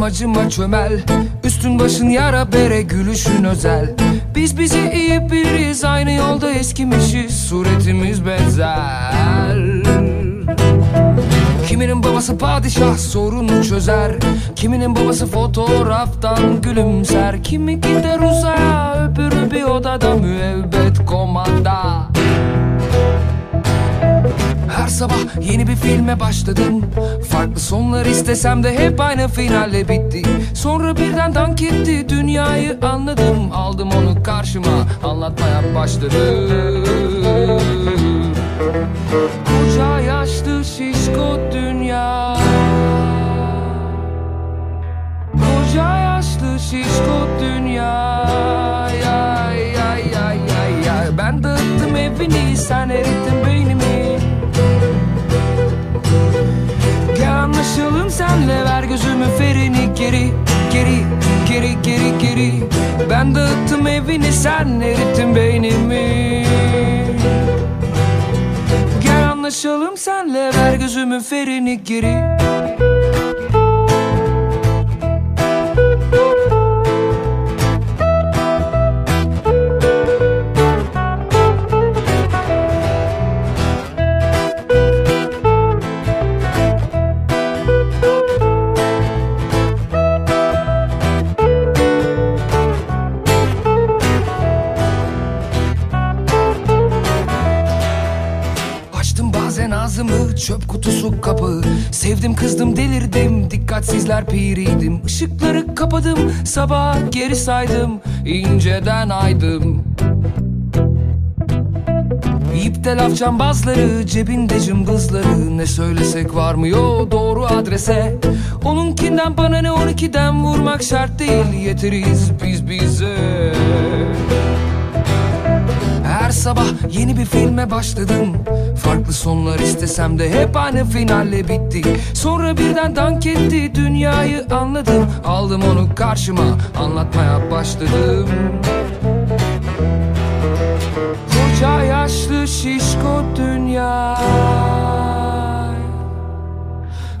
Yamacıma çömel. Üstün başın yara bere gülüşün özel. Biz bizi iyi biliriz aynı yolda eskimişiz. Suretimiz benzer. Kiminin babası padişah sorunu çözer. Kiminin babası fotoğraftan gülümser. Kimi gider uzaya öbürü bir odada müebbet komanda sabah yeni bir filme başladım. Farklı sonlar istesem de hep aynı finalle bitti. Sonra birden dank etti dünyayı anladım. Aldım onu karşıma anlatmaya başladım ver gözümü ferini geri Geri geri geri geri. Ben dağıttım evini sen erittin beynimi. Gel anlaşalım senle ver gözümün ferini geri kapı. Sevdim kızdım delirdim. Dikkatsizler piriydim. Işıkları kapadım. Sabah geri saydım. İnceden aydım. İpte laf cambazları cebinde cımbızları. Ne söylesek varmıyor doğru adrese. Onunkinden bana ne on ikiden vurmak şart değil. Yeteriz biz bize. Her sabah yeni bir filme başladım Farklı sonlar istesem de hep aynı finalle bitti Sonra birden dank etti dünyayı anladım. Aldım onu karşıma anlatmaya başladım. Koca yaşlı şişko dünya.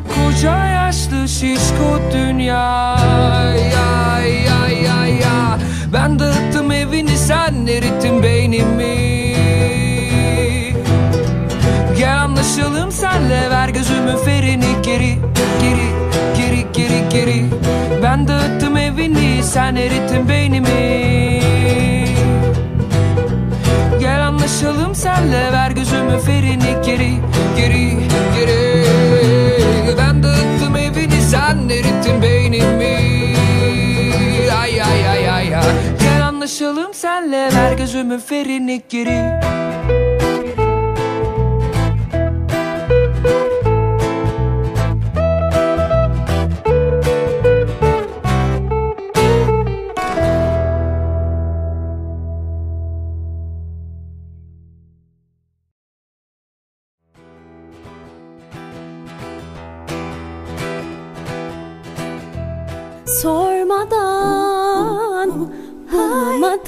Koca yaşlı şişko dünya. Ya, ya, ya, ya. Ben dağıttım evini sen erittin beynimi senle ver gözümün ferini. Geri Geri geri geri geri. Ben dağıttım evini sen erittin beynimi. Gel anlaşalım senle ver gözümün ferini. Geri Geri geri. Ben dağıttım evini sen erittin beynimi. Ay ay ay ay ay. Gel anlaşalım senle ver gözümün ferini. Geri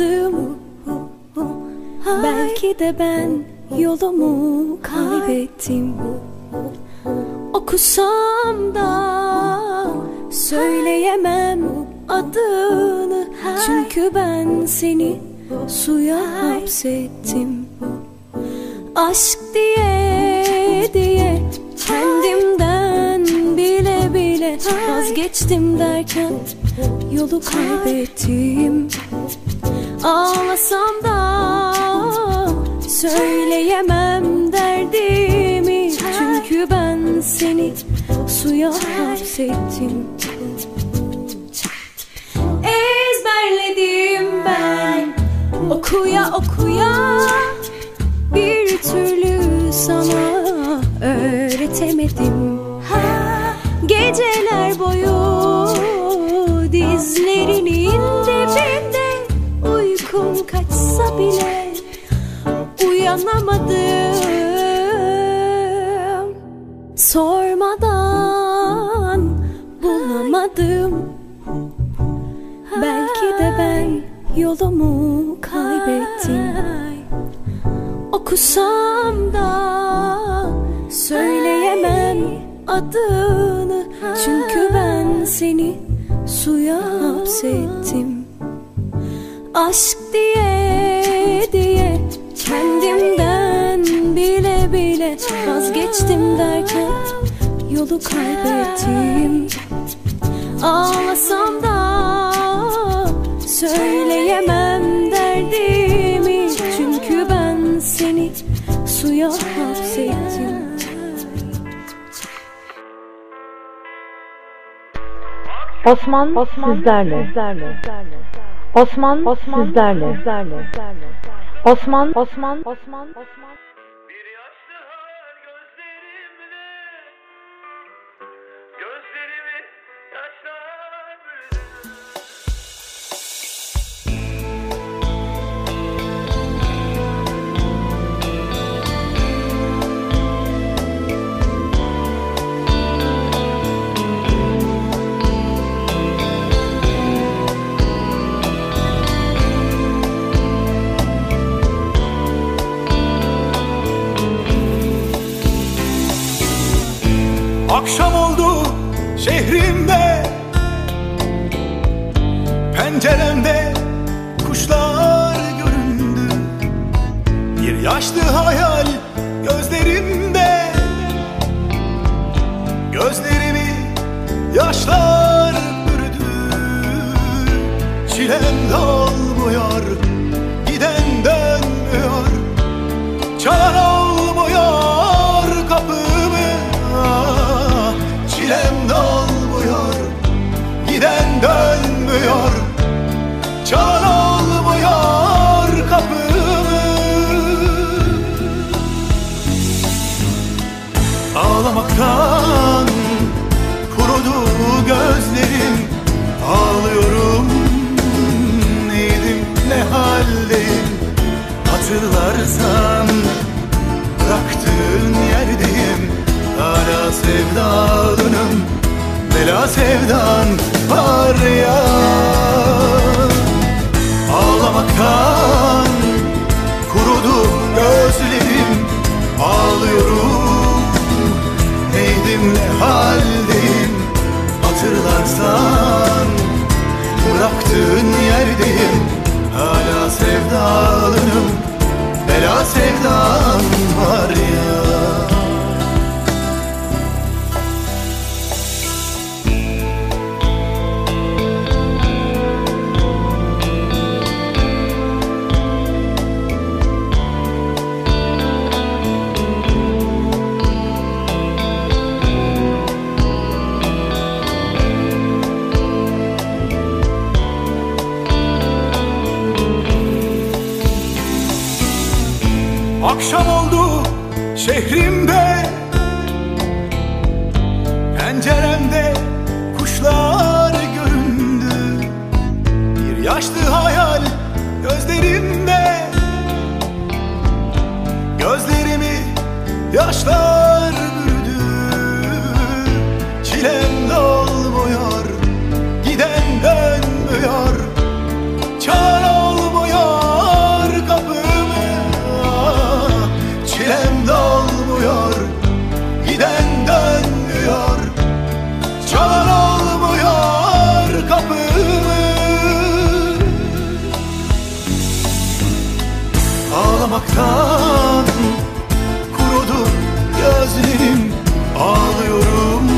bulamadım Belki de ben yolumu kaybettim. Okusam da söyleyemem adını. Çünkü ben seni suya hapsettim. Aşk diye diye kendimden bile bile vazgeçtim derken yolu kaybettim Ağlasam da söyleyemem derdimi. Çünkü ben seni suya hapsettim. Ezberledim ben. Okuya okuya Bir türlü sana uyanamadım Sormadan bulamadım. Belki de ben yolumu kaybettim. Okusam da söyleyemem adını. Çünkü ben seni suya hapsettim. Aşk diye diye Vazgeçtim derken yolu kaybettim Ağlasam da söyleyemem derdimi Çünkü ben seni suya hapsettim Osman, Osman sizlerle. Osman, Osman sizlerle. Osman, Osman, Osman, Osman. Ağlamaktan kurudu gözlerim Ağlıyorum.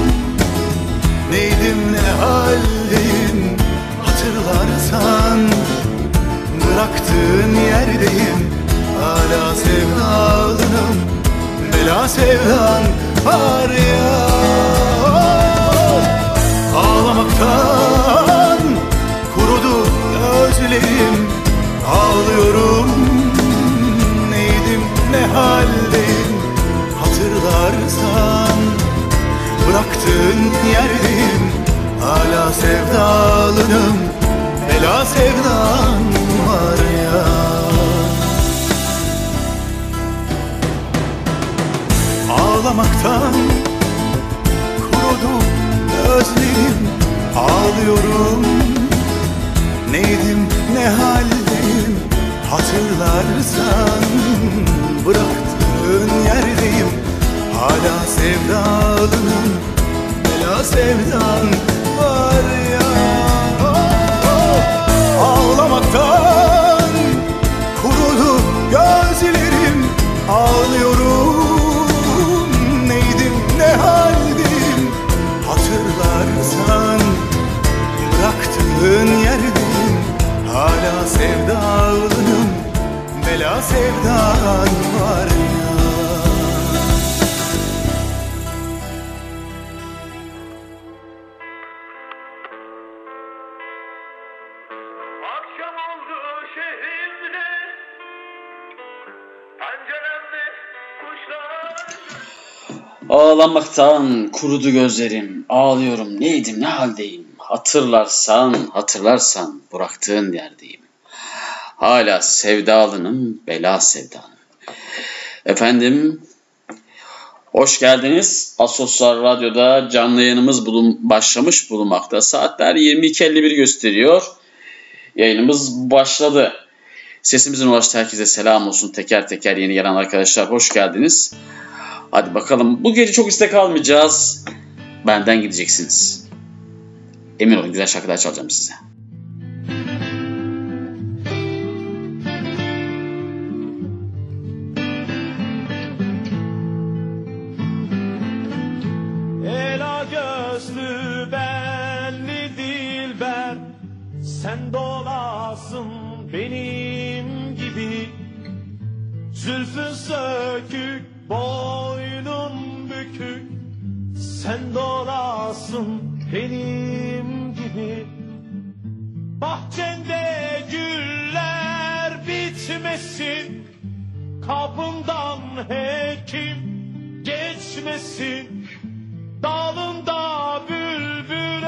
Neydim ne haldeyim Hatırlarsan Bıraktığın yerdeyim. Hala sevdalınım Bela sevdan var ya. Ağlamaktan kurudu gözlerim Ağlıyorum ne haldeyim Hatırlarsan Bıraktığın yerdeyim Hala sevdalınım Bela sevdan var ya. Ağlamaktan Kurudu gözlerim Ağlıyorum. Neydim ne haldeyim Hatırlarsan Bıraktığın yerdeyim. Hala sevdalının bela sevdan var ya. Ağlamaktan kurudu gözlerim. Ağlıyorum neydim ne haldim? Hatırlarsan bıraktığın bela sevdan var ya. Akşam oldu şehrimde Penceremde kuşlar. Ağlamaktan kurudu gözlerim, ağlıyorum. Neydim ne haldeyim. Hatırlarsan, hatırlarsan bıraktığın yerdeyim. Hala sevdalınım, bela sevdanım. Efendim, hoş geldiniz. Asosyal Radyo'da canlı yayınımız bulun, başlamış bulunmakta. Saatler 22.51 gösteriyor. Yayınımız başladı. Sesimizin ulaştığı herkese selam olsun. Teker teker yeni gelen arkadaşlar hoş geldiniz. Hadi bakalım. Bu gece çok istek almayacağız. Benden gideceksiniz. Emin olun güzel şarkılar çalacağım size. Zülfün sökük boynun bükük. Sen dolasın benim gibi. Bahçende güller bitmesin. Kapından hekim geçmesin. Dalında bülbül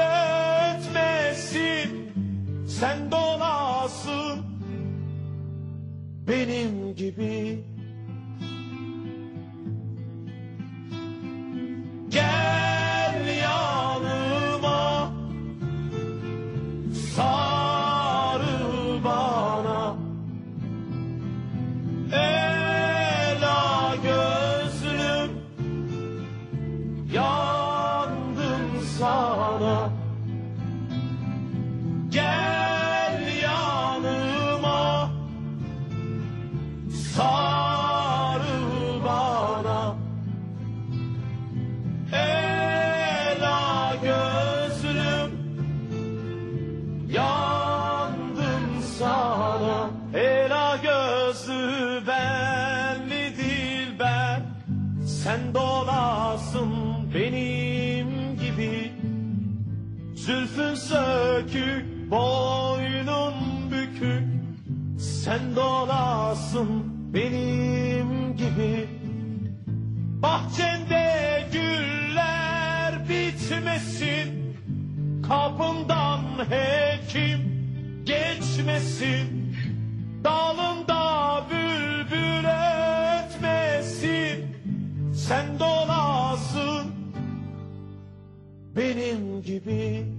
ötmesin Sen dolasın benim gibi. Gel yanıma Sarıl bana. Ela gözlüm Yandım sana. Gel Sarıl bana. Ela gözlüm Yandım sana. Ela gözlü benli dilber Sen dolasın benim gibi. Zülfün sökük boynun bükük. Sen dolasın benim gibi Bahçende güller bitmesin Kapından hekim geçmesin Dalında bülbül ötmesin Sen dolasın benim gibi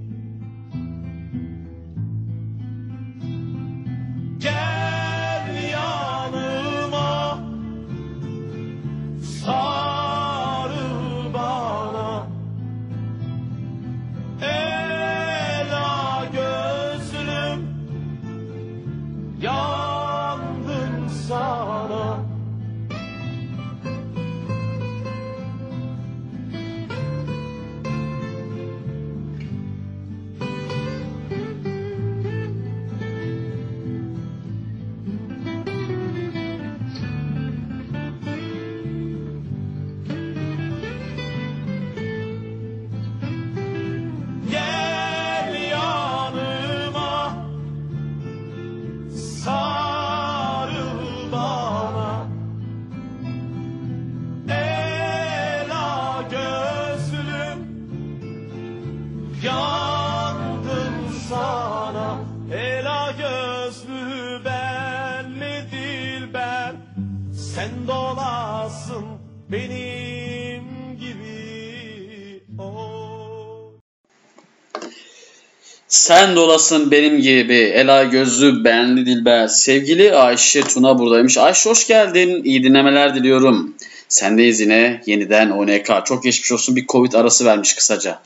Sen dolasın benim gibi Ela gözlü benli dilber. Sevgili Ayşe Tuna buradaymış. Ayşe hoş geldin. İyi dinlemeler diliyorum. Sendeyiz yine yeniden ONK. Çok geçmiş olsun bir Covid arası vermiş kısaca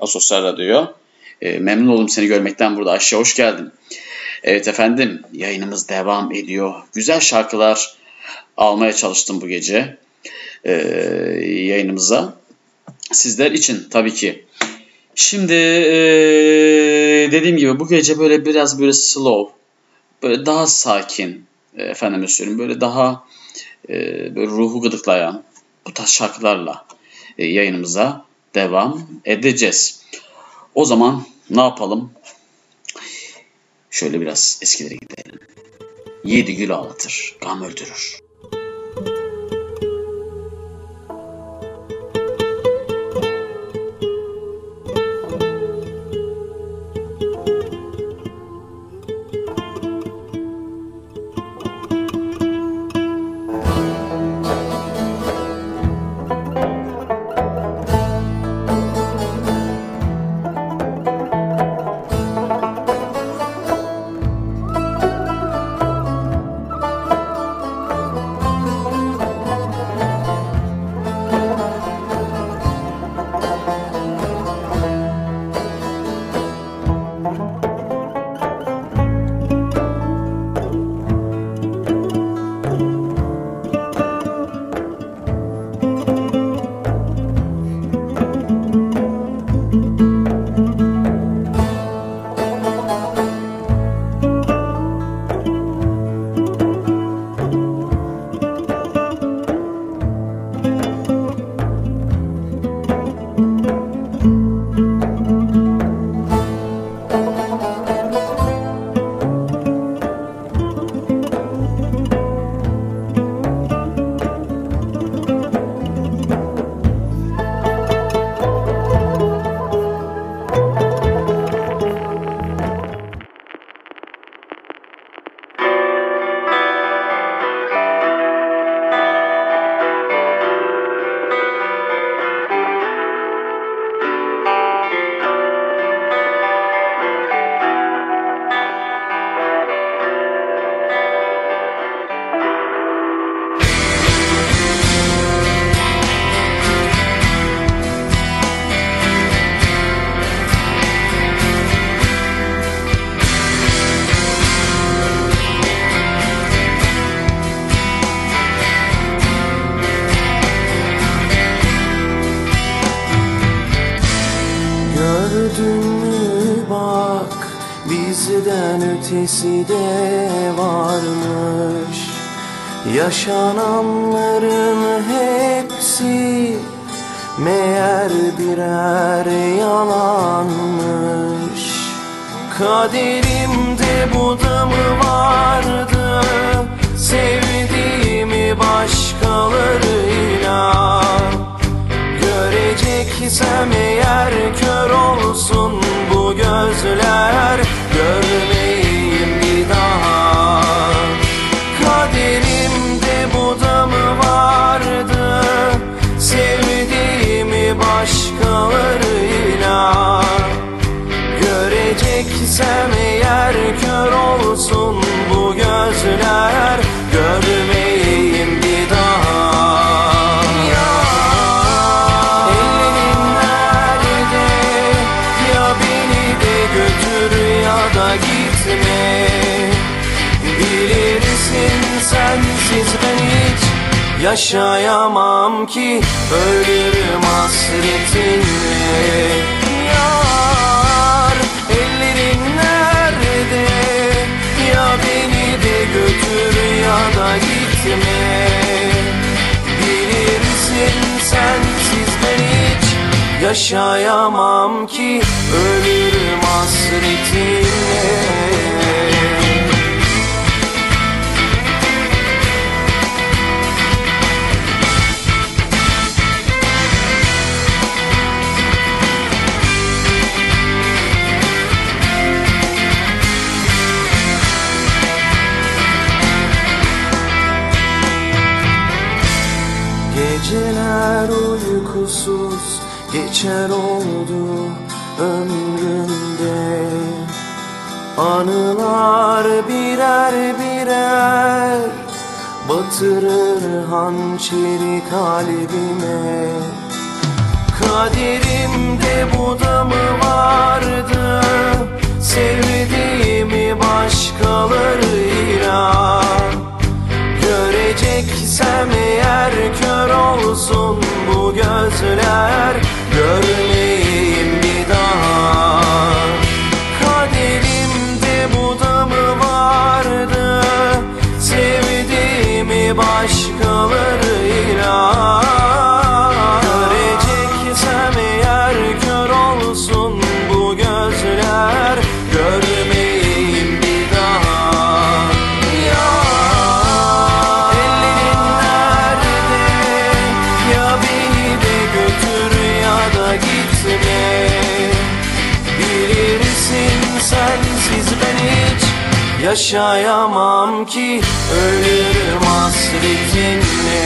Asosyal Radyo. E, memnun oldum seni görmekten burada. Ayşe hoş geldin. Evet efendim yayınımız devam ediyor. Güzel şarkılar almaya çalıştım bu gece e, yayınımıza. Sizler için tabii ki. Şimdi e, dediğim gibi bu gece böyle biraz böyle slow, böyle daha sakin, e, efendime söyleyeyim böyle daha e, böyle ruhu gıdıklayan bu tarz şarkılarla e, yayınımıza devam edeceğiz. O zaman ne yapalım? Şöyle biraz eskilere gidelim. Yedi gül ağlatır, gam öldürür. Gözler Görmeyeyim bir daha. Kaderimde bu da mı vardı Sevdiğimi başkalarıyla. Göreceksem eğer kör olsun bu gözler yaşayamam ki Ölürüm hasretinle Yar ellerin nerede? Ya beni de götür ya da gitme. Bilirsin sensiz ben hiç yaşayamam ki Ölürüm hasretinle geçer oldu ömrümde. Anılar birer birer Batırır hançeri kalbime. Kaderimde bu da mı vardı Sevdiğimi başkalarıyla Göreceksem eğer kör olsun bu gözler Görmeyeyim bir daha. Kaderimde bu vardı? Sevdiğimi başkalarıyla. Göreceksem Yaşayamam ki ölürüm hasretinle.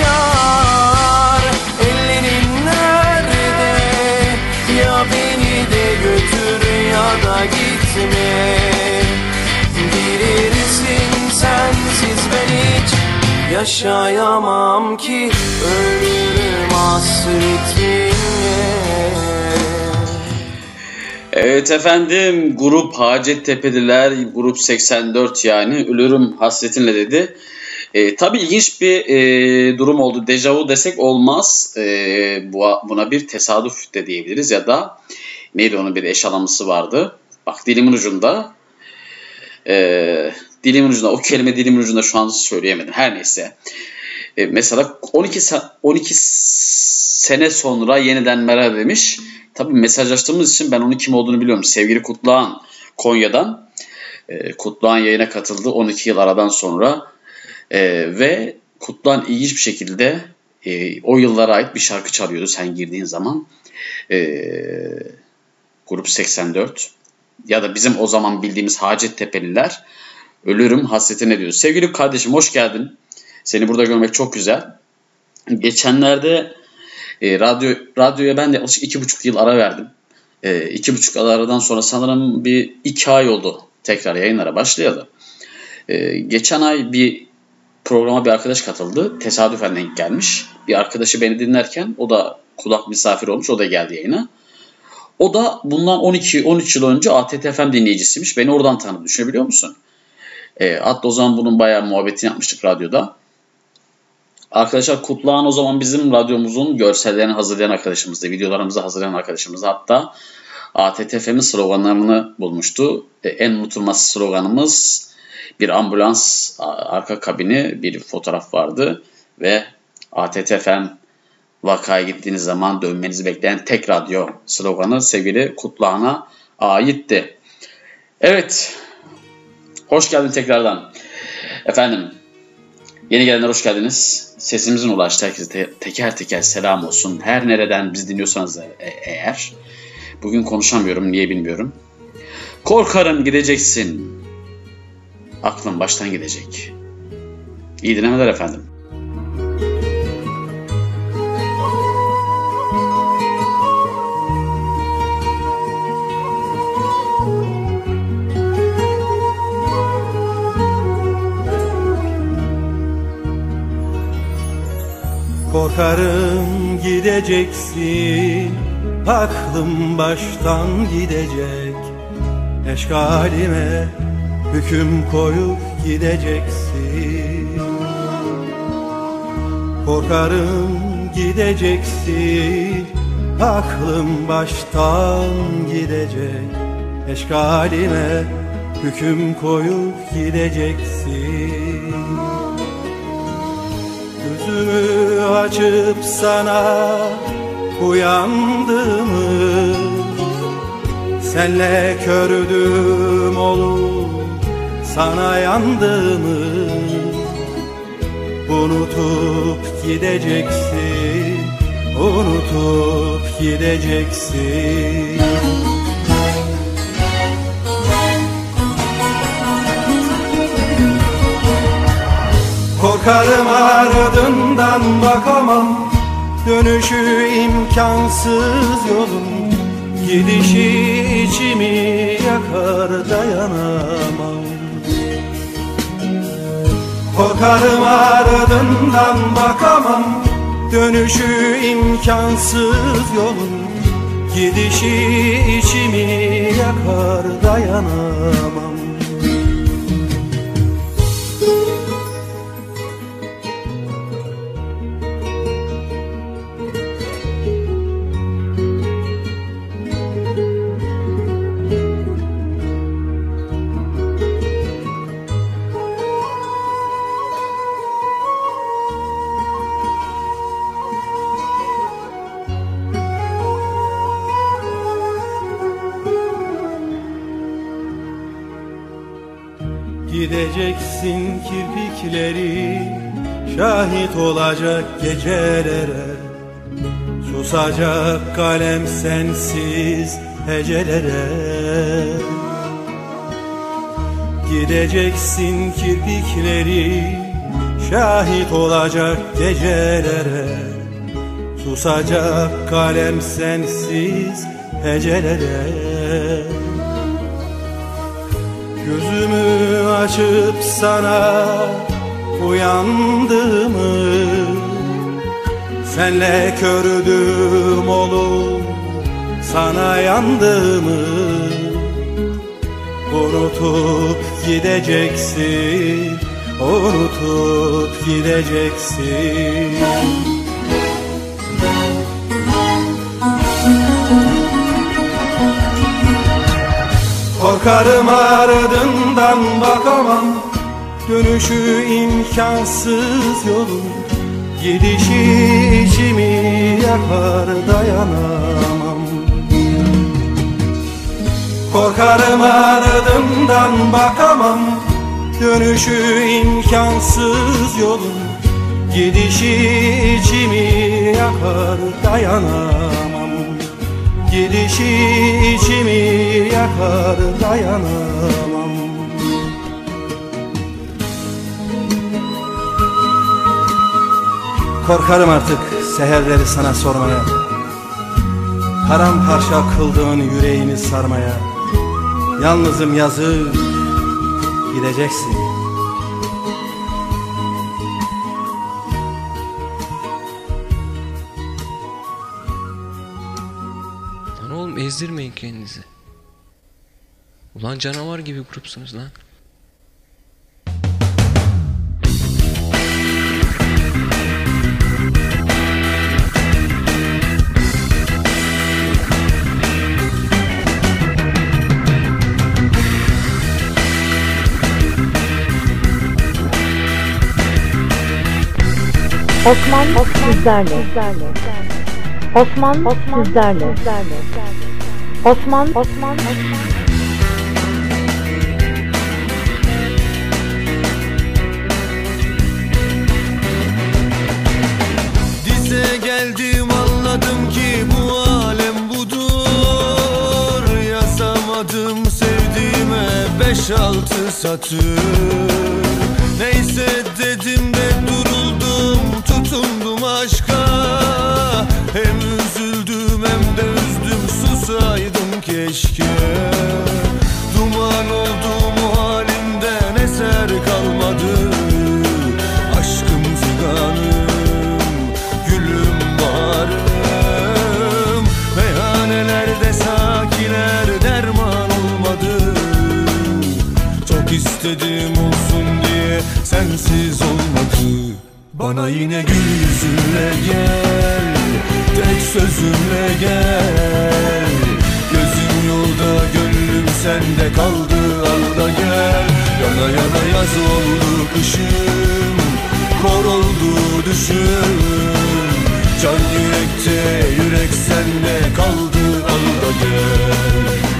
Yar ellerin nerede? Ya beni de götür ya da gitme. Bilirsin sensiz ben hiç Yaşayamam ki ölürüm hasretinle Evet efendim grup Hacettepe'liler grup 84 yani ölürüm hasretinle dedi. E, tabii ilginç bir e, durum oldu. Dejavu desek olmaz. E, bu, buna bir tesadüf de diyebiliriz ya da neydi onun bir eş anlamlısı vardı. Bak dilimin ucunda. E, dilimin ucunda o kelime dilimin ucunda şu an söyleyemedim. Her neyse. E, mesela 12 sa- 12 sene sonra yeniden merhaba demiş. Tabii mesajlaştığımız için ben onun kim olduğunu biliyorum. Sevgili Kutluhan Konya'dan. E, Kutluhan yayına katıldı 12 yıl aradan sonra. E, ve Kutluhan ilginç bir şekilde e, o yıllara ait bir şarkı çalıyordu sen girdiğin zaman. E, Grup 84 ya da bizim o zaman bildiğimiz Hacettepe'liler Ölürüm hasretine diyor. Sevgili kardeşim hoş geldin. Seni burada görmek çok güzel. Geçenlerde e, radyo radyoya ben de yaklaşık iki buçuk yıl ara verdim. E, iki buçuk aradan sonra sanırım bir iki ay oldu tekrar yayınlara başlayalı. E, geçen ay bir programa bir arkadaş katıldı. Tesadüfen denk gelmiş. Bir arkadaşı beni dinlerken o da kulak misafir olmuş. O da geldi yayına. O da bundan 12-13 yıl önce ATTFM dinleyicisiymiş. Beni oradan tanıdı. Düşünebiliyor musun? E, hatta o zaman bunun bayağı muhabbetini yapmıştık radyoda. Arkadaşlar Kutluhan o zaman bizim radyomuzun görsellerini hazırlayan arkadaşımızdı. Videolarımızı hazırlayan arkadaşımızdı. Hatta ATTF'nin sloganlarını bulmuştu. E, en unutulmaz sloganımız bir ambulans arka kabini bir fotoğraf vardı ve ATTFM vakaya gittiğiniz zaman dönmenizi bekleyen tek radyo sloganı sevgili Kutluhan'a aitti. Evet. Hoş geldin tekrardan. Efendim Yeni gelenler hoş geldiniz. Sesimizin ulaştı herkese te- teker teker selam olsun. Her nereden biz dinliyorsanız e- eğer. Bugün konuşamıyorum niye bilmiyorum. Korkarım gideceksin. Aklın baştan gidecek. İyi dinlemeler efendim. Korkarım gideceksin Aklım baştan gidecek. Eşkalime hüküm koyup gideceksin. Korkarım gideceksin Aklım baştan gidecek. Eşkalime hüküm koyup gideceksin açıp sana uyandığımı Senle kördüm olur sana yandığımı Unutup gideceksin, unutup gideceksin Korkarım ardından bakamam. Dönüşü imkansız yolun Gidişi içimi yakar dayanamam. Korkarım ardından bakamam. Dönüşü imkansız yolun Gidişi içimi yakar dayanamam Olacak gecelere Susacak kalem sensiz hecelere. Gideceksin kirpikleri Şahit olacak gecelere Susacak kalem sensiz hecelere. Gözümü açıp sana uyandığımı Senle kördüm olup sana yandığımı. Unutup gideceksin, unutup gideceksin. Korkarım ardından bakamam Dönüşü imkansız yolun Gidişi içimi yakar dayanamam. Korkarım ardından bakamam. Dönüşü imkansız yolun Gidişi içimi yakar dayanamam. Gidişi içimi yakar dayanamam Korkarım artık seherleri sana sormaya Paramparça kıldığın yüreğini sarmaya Yalnızım yazık gideceksin Lan oğlum ezdirmeyin kendinizi. Ulan canavar gibi grupsunuz lan. Osman sizlerle. Osman sizlerle. Osman Osman Dize geldim anladım ki bu alem budur Yazamadım sevdiğime beş altı satır Hem üzüldüm hem de üzdüm susaydım keşke. Duman oldum halimden eser kalmadı. Aşkım figanım gülüm baharım Meyhanelerde sakiler derman olmadı. Çok istedim olsun diye sensiz olmadı. Bana yine gül yüzünle gel Tek sözümle gel. Gözüm yolda gönlüm sende kaldı al da gel. Yana yana yaz oldu kışım Kor oldu düşüm. Can yürekte yürek sende kaldı al da gel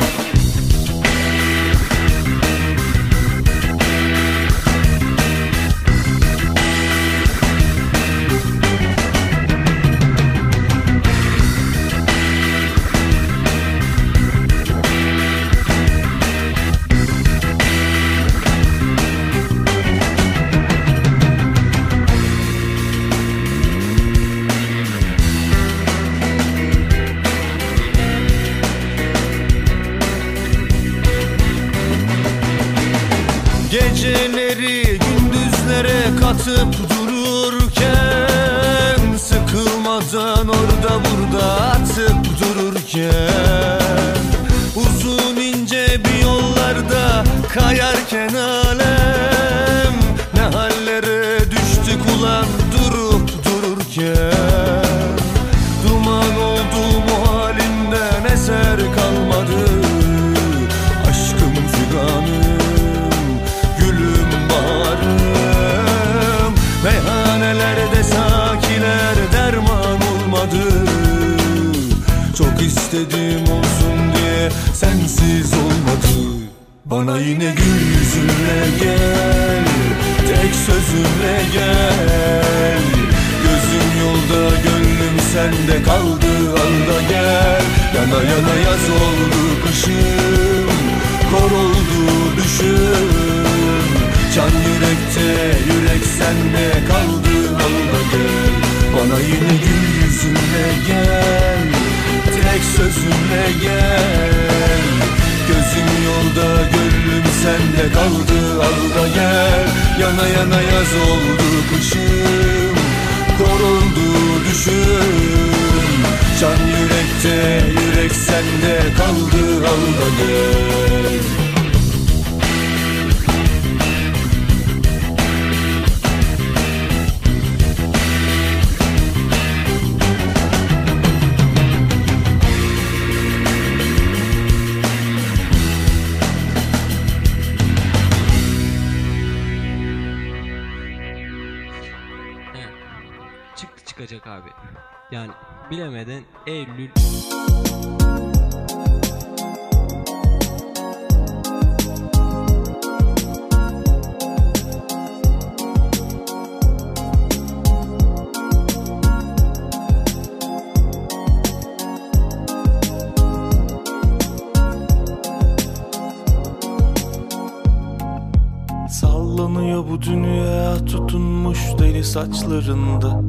deli saçlarında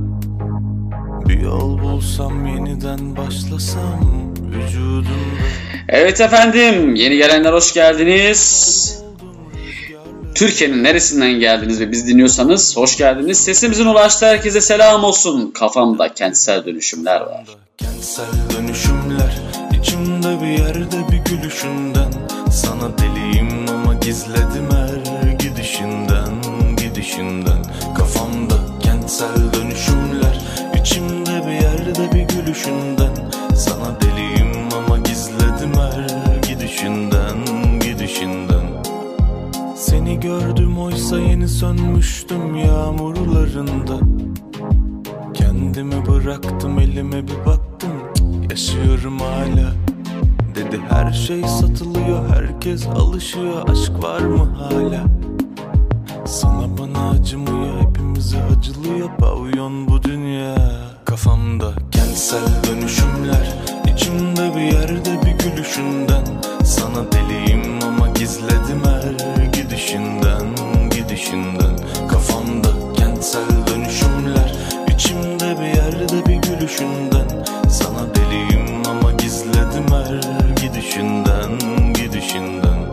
Bir yol bulsam yeniden başlasam vücudunda Evet efendim, yeni gelenler hoş geldiniz. Türkiye'nin neresinden geldiniz ve biz dinliyorsanız hoş geldiniz. Sesimizin ulaştığı herkese selam olsun. Kafamda kentsel dönüşümler var. Kentsel dönüşümler içimde bir yerde bir gülüşünden Sana deliyim ama gizledim her gidişinden gidişinden Kentsel dönüşümler. İçimde bir yerde bir gülüşünden. Sana deliyim ama gizledim her gidişinden gidişinden. Seni gördüm oysa yeni sönmüştüm yağmurlarında. Kendimi bıraktım elime bir baktım. Yaşıyorum hala. Dedi her şey satılıyor herkes alışıyor. Aşk var mı hala? Sana bana acımıyor hepimize acılıyor Pavyon bu dünya. Kafamda kentsel dönüşümler. İçimde bir yerde bir gülüşünden. Sana deliyim ama gizledim her gidişinden Gidişinden. Kafamda kentsel dönüşümler. İçimde bir yerde bir gülüşünden. Sana deliyim ama gizledim her gidişinden Gidişinden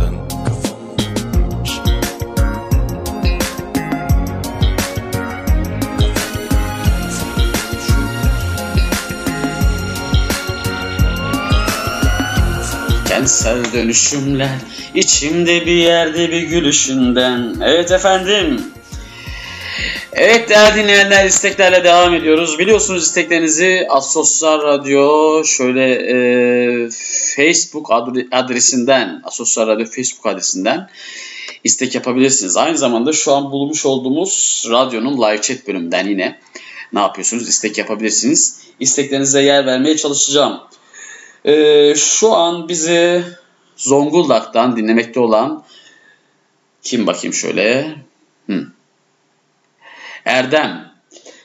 Kentsel dönüşümler içimde bir yerde bir gülüşünden. Evet efendim. Evet değerli dinleyenler isteklerle devam ediyoruz. Biliyorsunuz isteklerinizi Asosyal Radyo şöyle e, Facebook adre- adresinden, Asosyal Radyo Facebook adresinden istek yapabilirsiniz. Aynı zamanda şu an bulmuş olduğumuz radyonun live chat bölümünden yine ne yapıyorsunuz? İstek yapabilirsiniz. İsteklerinize yer vermeye çalışacağım. Ee, şu an bizi Zonguldak'tan dinlemekte olan kim bakayım şöyle? Hı. Erdem.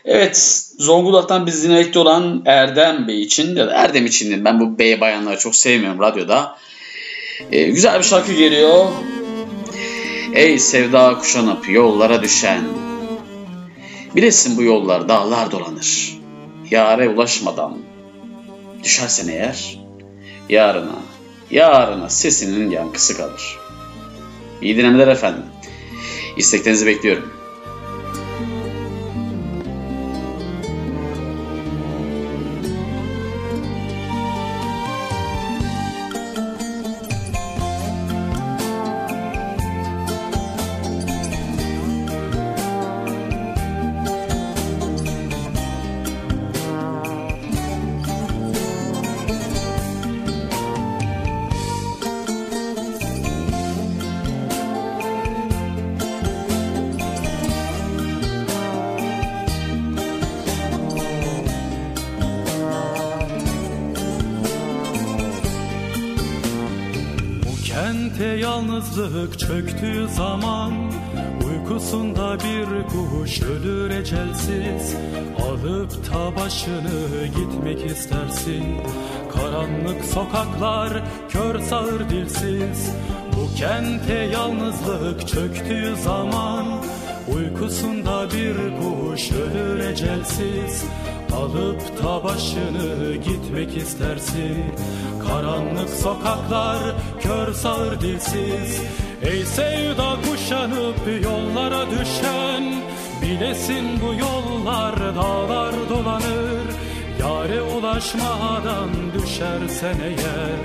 Evet Zonguldak'tan bizi dinlemekte olan Erdem Bey için ya da Erdem için ben bu bey bayanları çok sevmiyorum radyoda. Ee, güzel bir şarkı geliyor. Ey sevda kuşanıp yollara düşen Bilesin bu yollar dağlar dolanır. Yare ulaşmadan düşersen eğer yarına, yarına sesinin yankısı kalır. İyi dinlemeler efendim. İsteklerinizi bekliyorum. Sokaklar kör sağır dilsiz. Bu kente yalnızlık çöktüğü zaman Uykusunda bir kuş ölür ecelsiz. Alıp ta başını gitmek istersin. Karanlık sokaklar kör sağır dilsiz. Ey sevda kuşanıp yollara düşen Bilesin bu yollar dağlar dolanır Yare ulaşmadan düşersen eğer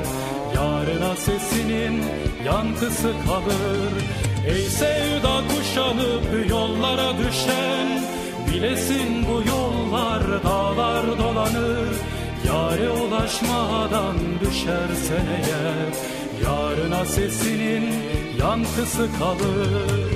Yarına sesinin yankısı kalır. Ey sevda kuşanıp yollara düşen Bilesin bu yollar dağlar dolanır. Yare ulaşmadan düşersen eğer Yarına sesinin yankısı kalır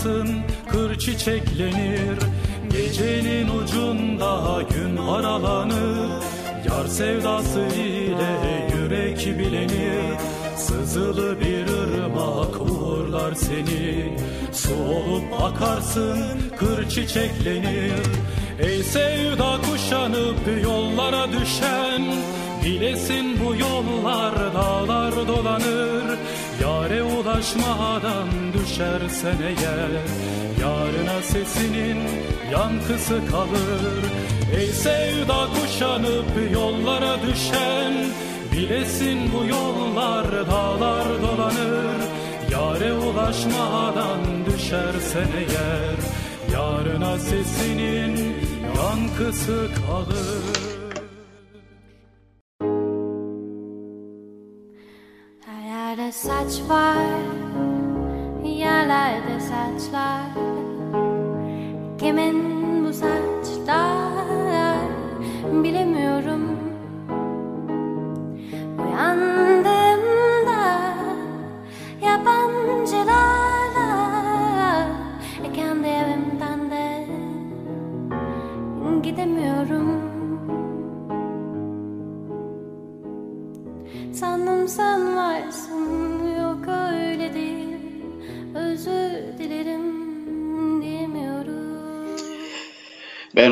olup akarsın kır çiçeklenir. Gecenin ucunda gün aralanır. Yar sevdası ile yürek bilinir Sızılı bir ırmak uğurlar seni. Su olup akarsın kır çiçeklenir. Ey sevda kuşanıp yollara düşen Bilesin bu yollar dağlar dolanır Yare ulaşmadan düşersen eğer Yarına sesinin yankısı kalır. Ey sevda kuşanıp yollara düşen Bilesin bu yollar dağlar dolanır. Yare ulaşmadan düşersen eğer Yarına sesinin yankısı kalır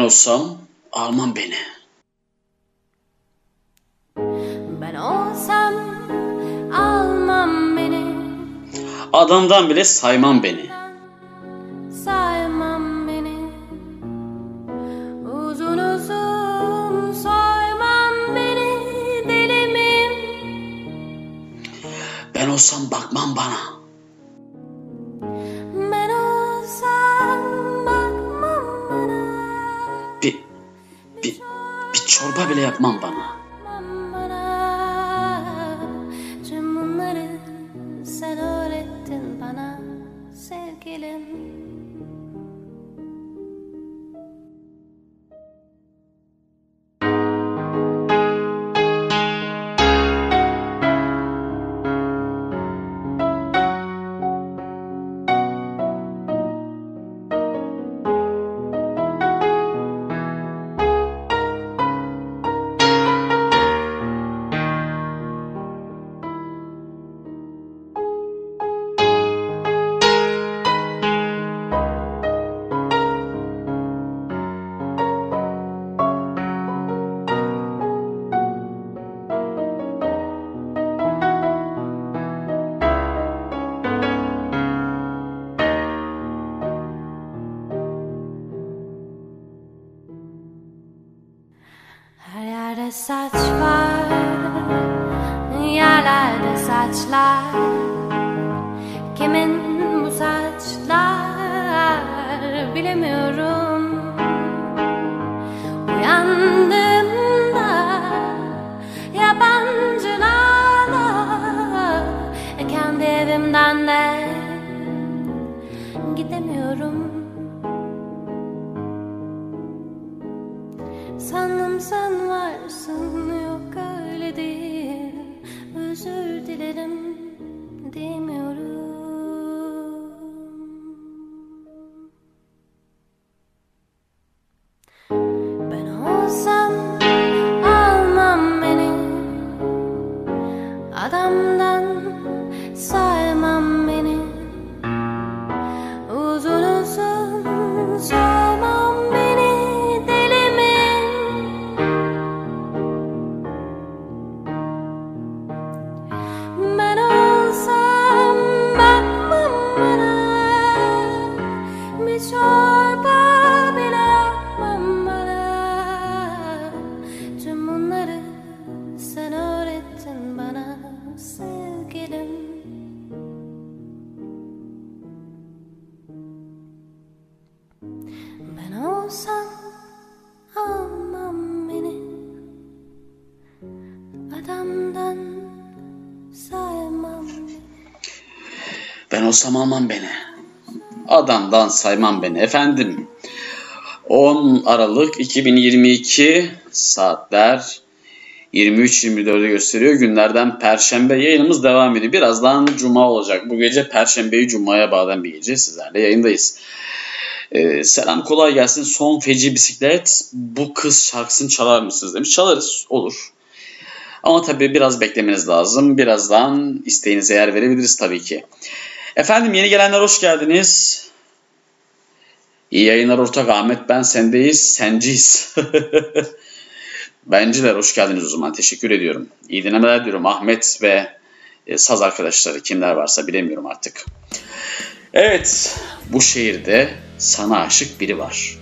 olsam almam beni. Ben olsam almam beni Adamdan bile saymam beni. Almam beni. Adamdan saymam beni. Efendim 10 Aralık 2022 saatler 23.24'ü gösteriyor. Günlerden Perşembe yayınımız devam ediyor. Birazdan Cuma olacak. Bu gece Perşembeyi Cuma'ya bağlayan bir gece sizlerle yayındayız. Ee, selam kolay gelsin. Son feci bisiklet bu kız şarkısını çalar mısınız demiş. Çalarız olur. Ama tabii biraz beklemeniz lazım. Birazdan isteğinize yer verebiliriz tabii ki. Efendim yeni gelenler hoş geldiniz. İyi yayınlar ortak Ahmet ben sendeyiz senciyiz. Benciler hoş geldiniz o zaman teşekkür ediyorum. İyi dinlemeler diyorum Ahmet ve e, saz arkadaşları kimler varsa bilemiyorum artık. Evet bu şehirde sana aşık biri var.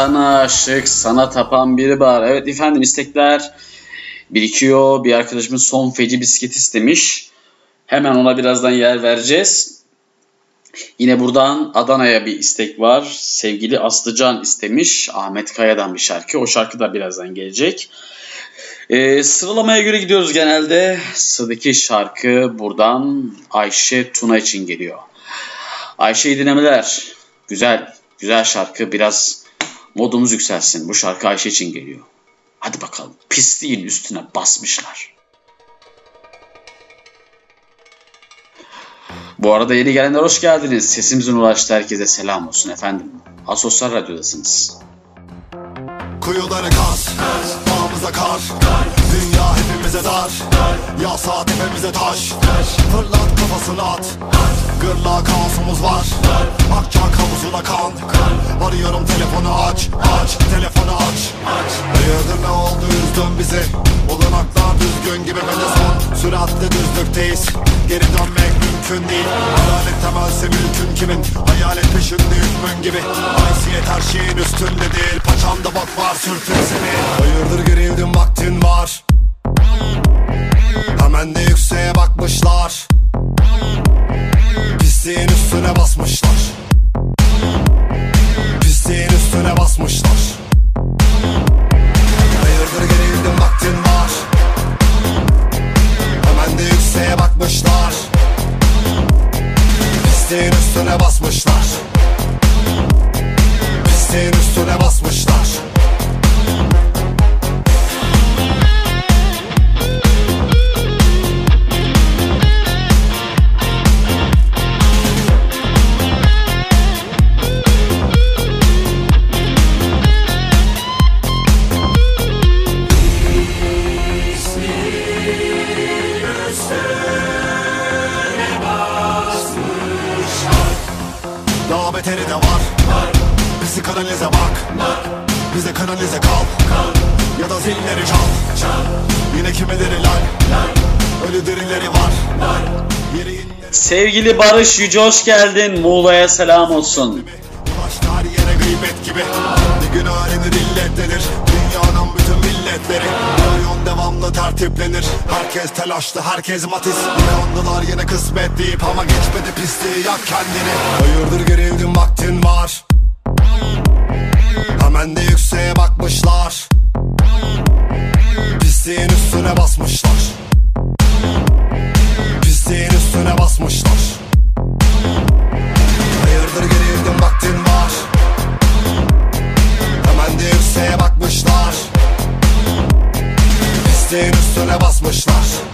Sana aşık, sana tapan biri var. Evet efendim istekler birikiyor. Bir arkadaşımız son feci bisiklet istemiş. Hemen ona birazdan yer vereceğiz. Yine buradan Adana'ya bir istek var. Sevgili Aslıcan istemiş. Ahmet Kaya'dan bir şarkı. O şarkı da birazdan gelecek. Ee, sıralamaya göre gidiyoruz genelde. Sıradaki şarkı buradan Ayşe Tuna için geliyor. Ayşe'yi dinlemeler. Güzel, güzel şarkı. Biraz modumuz yükselsin. Bu şarkı Ayşe için geliyor. Hadi bakalım. Pisliğin üstüne basmışlar. Bu arada yeni gelenler hoş geldiniz. Sesimizin ulaştı herkese selam olsun efendim. Asosyal Radyo'dasınız. Kuyuları kaz, dağımıza kar Dünya hepimize dar Yağsa tepemize taş Fırlat kafasını at Gırla kaosumuz var. Akacak havuzuna kan. Arıyorum telefonu aç. Aç. Telefonu aç. Hayırdır ne oldu? Üzdün bizi. Olanaklar düzgün gibi ve de son. Süratle düzlükteyiz. Geri dönmek mümkün değil. Adalet temelse mülkün kimin? Hayalet peşinde hükmün gibi. Haysiyet her şeyin üstünde değil Paçamda bak var sürtün seni. Hayırdır gerildin vaktin var. Hemen de yükseğe bakmışlar Pisliğin üstüne basmışlar. Pisliğin üstüne basmışlar. Hayırdır gerildin vaktin var. Hemen de yükseğe bakmışlar. Pisliğin üstüne basmışlar. Pisliğin üstüne basmışlar. Yine kimileri lay. Ölü dirileri var. Sevgili Barış Yüce hoş geldin. Muğla'ya selam olsun. Başlar yere gıybet gibi. Bir gün öğrenir illetlenir Dünyanın bütün milletleri. Rayon devamlı tertiplenir. Herkes telaşlı herkes matiz. Yıkandılar yine kısmet deyip Ama geçmedi pisliği. Yak kendini. Hayırdır gerildin vaktin var. Hemen de yükseğe bakmışlar Pisliğin üstüne basmışlar. Pisliğin üstüne basmışlar. Hayırdır gerildim vaktin var. Hemen de yükseğe bakmışlar. Pisliğin üstüne basmışlar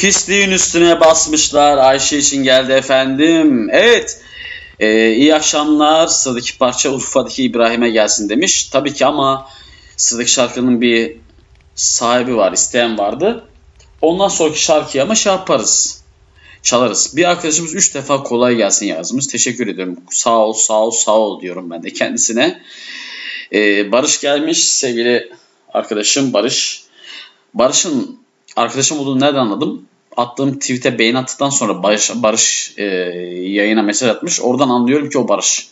Pisliğin üstüne basmışlar. Ayşe için geldi efendim. Evet. Ee, iyi akşamlar. Sıradaki parça Urfa'daki İbrahim'e gelsin demiş. Tabii ki ama sıradaki şarkının bir sahibi var, isteyen vardı. Ondan sonraki şarkıyı ama şey yaparız. Çalarız. Bir arkadaşımız 3 defa kolay gelsin yazmış. Teşekkür ediyorum. Sağ ol, sağ ol, sağ ol diyorum ben de kendisine. Ee, Barış gelmiş sevgili arkadaşım Barış. Barış'ın arkadaşım olduğunu nereden anladım? Attığım tweet'e beğeni attıktan sonra Barış, Barış e, yayına mesaj atmış. Oradan anlıyorum ki o Barış.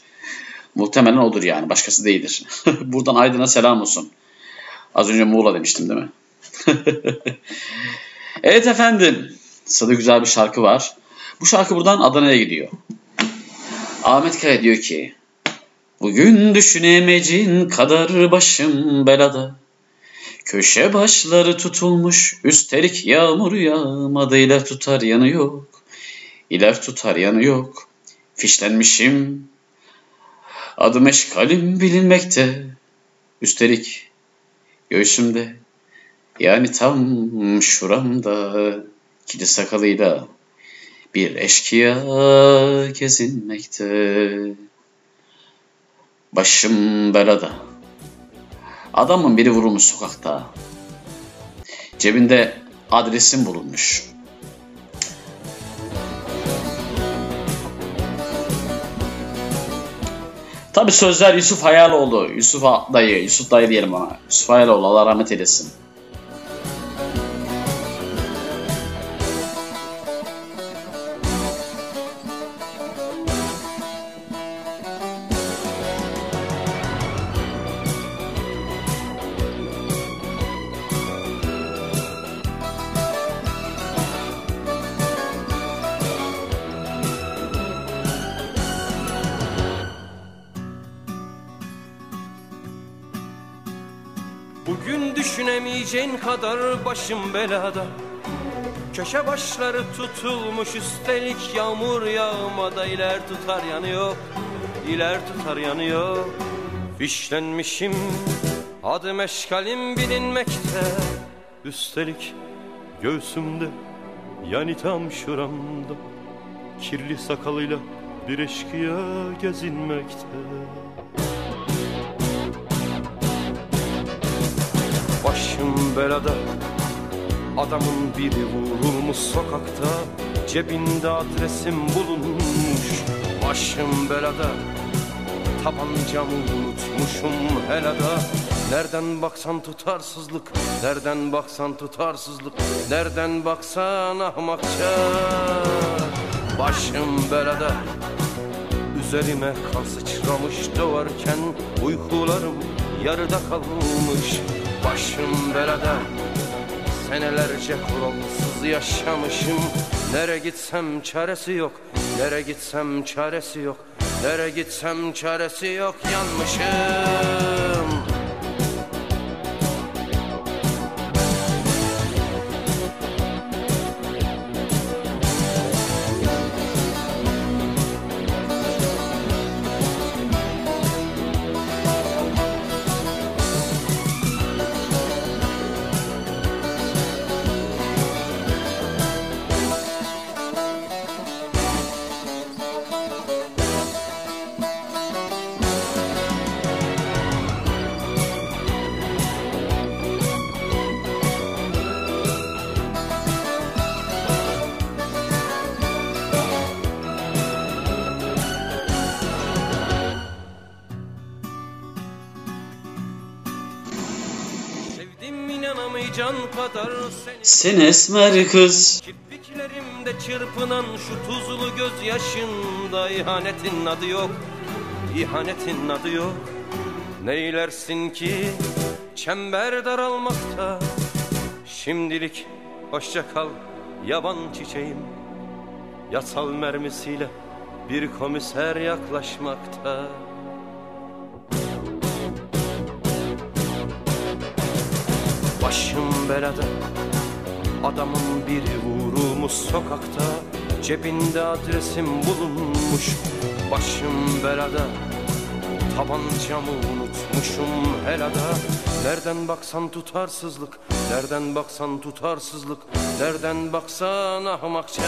Muhtemelen odur yani. Başkası değildir. Buradan Aydın'a selam olsun. Az önce Muğla demiştim değil mi? evet efendim. Sırada güzel bir şarkı var. Bu şarkı buradan Adana'ya gidiyor. Ahmet Kaya diyor ki Bugün düşünemecin kadar başım belada Köşe başları tutulmuş, üstelik yağmur yağmadı, iler tutar yanı yok. İler tutar yanı yok. Fişlenmişim, adım eşkalim bilinmekte. Üstelik göğsümde, yani tam şuramda, kili sakalıyla bir eşkıya gezinmekte. Başım belada. Adamın biri vurulmuş sokakta. Cebinde adresim bulunmuş. Tabi sözler Yusuf Hayaloğlu. Yusuf dayı, Yusuf dayı diyelim ona. Yusuf Hayaloğlu Allah rahmet eylesin. Kadar başım belada. Köşe başları tutulmuş üstelik yağmur yağmada iler tutar yanı yok iler tutar yanı yok Fişlenmişim adım eşkalim bilinmekte. Üstelik göğsümde yani tam şuramda Kirli sakalıyla bir eşkıya gezinmekte belada. Adamın biri vurulmuş sokakta Cebinde adresim bulunmuş. Başım belada Tabancamı unutmuşum helada. Nereden baksan tutarsızlık Nereden baksan tutarsızlık Nereden baksan ahmakça. Başım belada Üzerime kan sıçramış doğarken Uykularım yarıda kalmış Başım belada. Senelerce kuralsız yaşamışım. Nere gitsem çaresi yok. Nere gitsem çaresi yok. Nere gitsem çaresi yok. Yanmışım Sen esmer kız. Kirpiklerimde çırpınan şu tuzlu gözyaşında ihanetin adı yok. İhanetin adı yok. Neylersin ki çember daralmakta? Şimdilik hoşça kal yaban çiçeğim. Yasal mermisiyle bir komiser yaklaşmakta. Başım belada Adamın biri vurulmuş sokakta Cebinde adresim bulunmuş. Başım belada Tabancamı unutmuşum helada Nereden baksan tutarsızlık Nereden baksan tutarsızlık Nereden baksan ahmakça.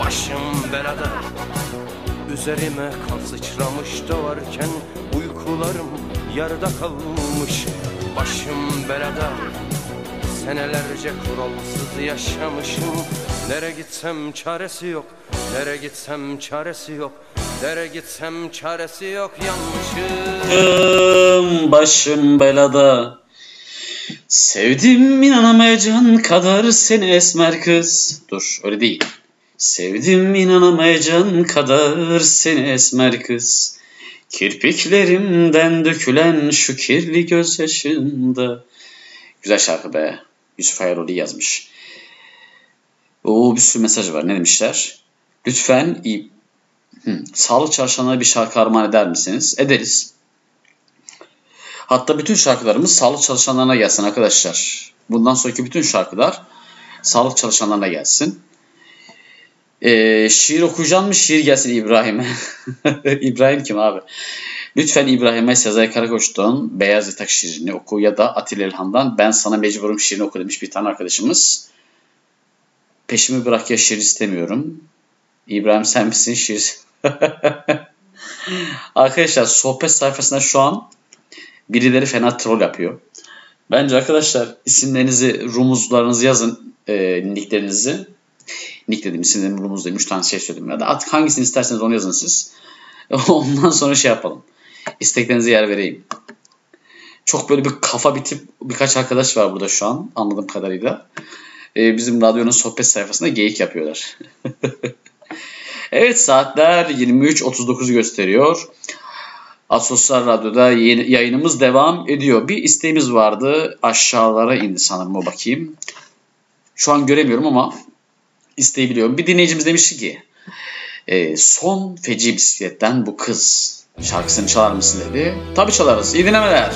Başım belada Üzerime kan sıçramış doğarken Uykularım yarıda kalmış. Başım belada Senelerce kuralsız yaşamışım. Nere gitsem çaresi yok Nere gitsem çaresi yok. Nere gitsem çaresi yok Yanmışım başım belada. Sevdim inanamayacağın kadar seni esmer kız. Dur öyle değil. Sevdim inanamayacağın kadar seni esmer kız. Kirpiklerimden dökülen şu kirli gözyaşında. Güzel şarkı be. Yusuf Hayroğlu yazmış. Oo bir sürü mesaj var. Ne demişler? Lütfen Hı, sağlık çalışanlara bir şarkı armağan eder misiniz? Ederiz. Hatta bütün şarkılarımız sağlık çalışanlarına gelsin arkadaşlar. Bundan sonraki bütün şarkılar sağlık çalışanlarına gelsin. Ee, şiir okuyacağım mı? Şiir gelsin İbrahim'e. İbrahim kim abi? Lütfen İbrahim'e Sezai Karakoç'tan Beyaz Yatak şiirini oku ya da Atilla İlhan'dan Ben Sana Mecburum şiirini oku demiş bir tane arkadaşımız. Peşimi bırak ya şiir istemiyorum. İbrahim sen misin şiir? arkadaşlar sohbet sayfasında şu an birileri fena troll yapıyor. Bence arkadaşlar isimlerinizi, rumuzlarınızı yazın, e, nicklerinizi. Nick dedim, isimlerimi rumuz dedim. Üç tane şey söyledim. Ya da artık hangisini isterseniz onu yazın siz. Ondan sonra şey yapalım. İsteklerinize yer vereyim. Çok böyle bir kafa bitip birkaç arkadaş var burada şu an anladığım kadarıyla. Ee, bizim radyonun sohbet sayfasında geyik yapıyorlar. evet saatler 23.39 gösteriyor. Asosyal Radyo'da yayınımız devam ediyor. Bir isteğimiz vardı. Aşağılara indi sanırım o bakayım. Şu an göremiyorum ama isteği biliyorum. Bir dinleyicimiz demişti ki e, son feci bisikletten bu kız şarkısını çalar mısın dedi. Tabii çalarız. İyi dinlemeler.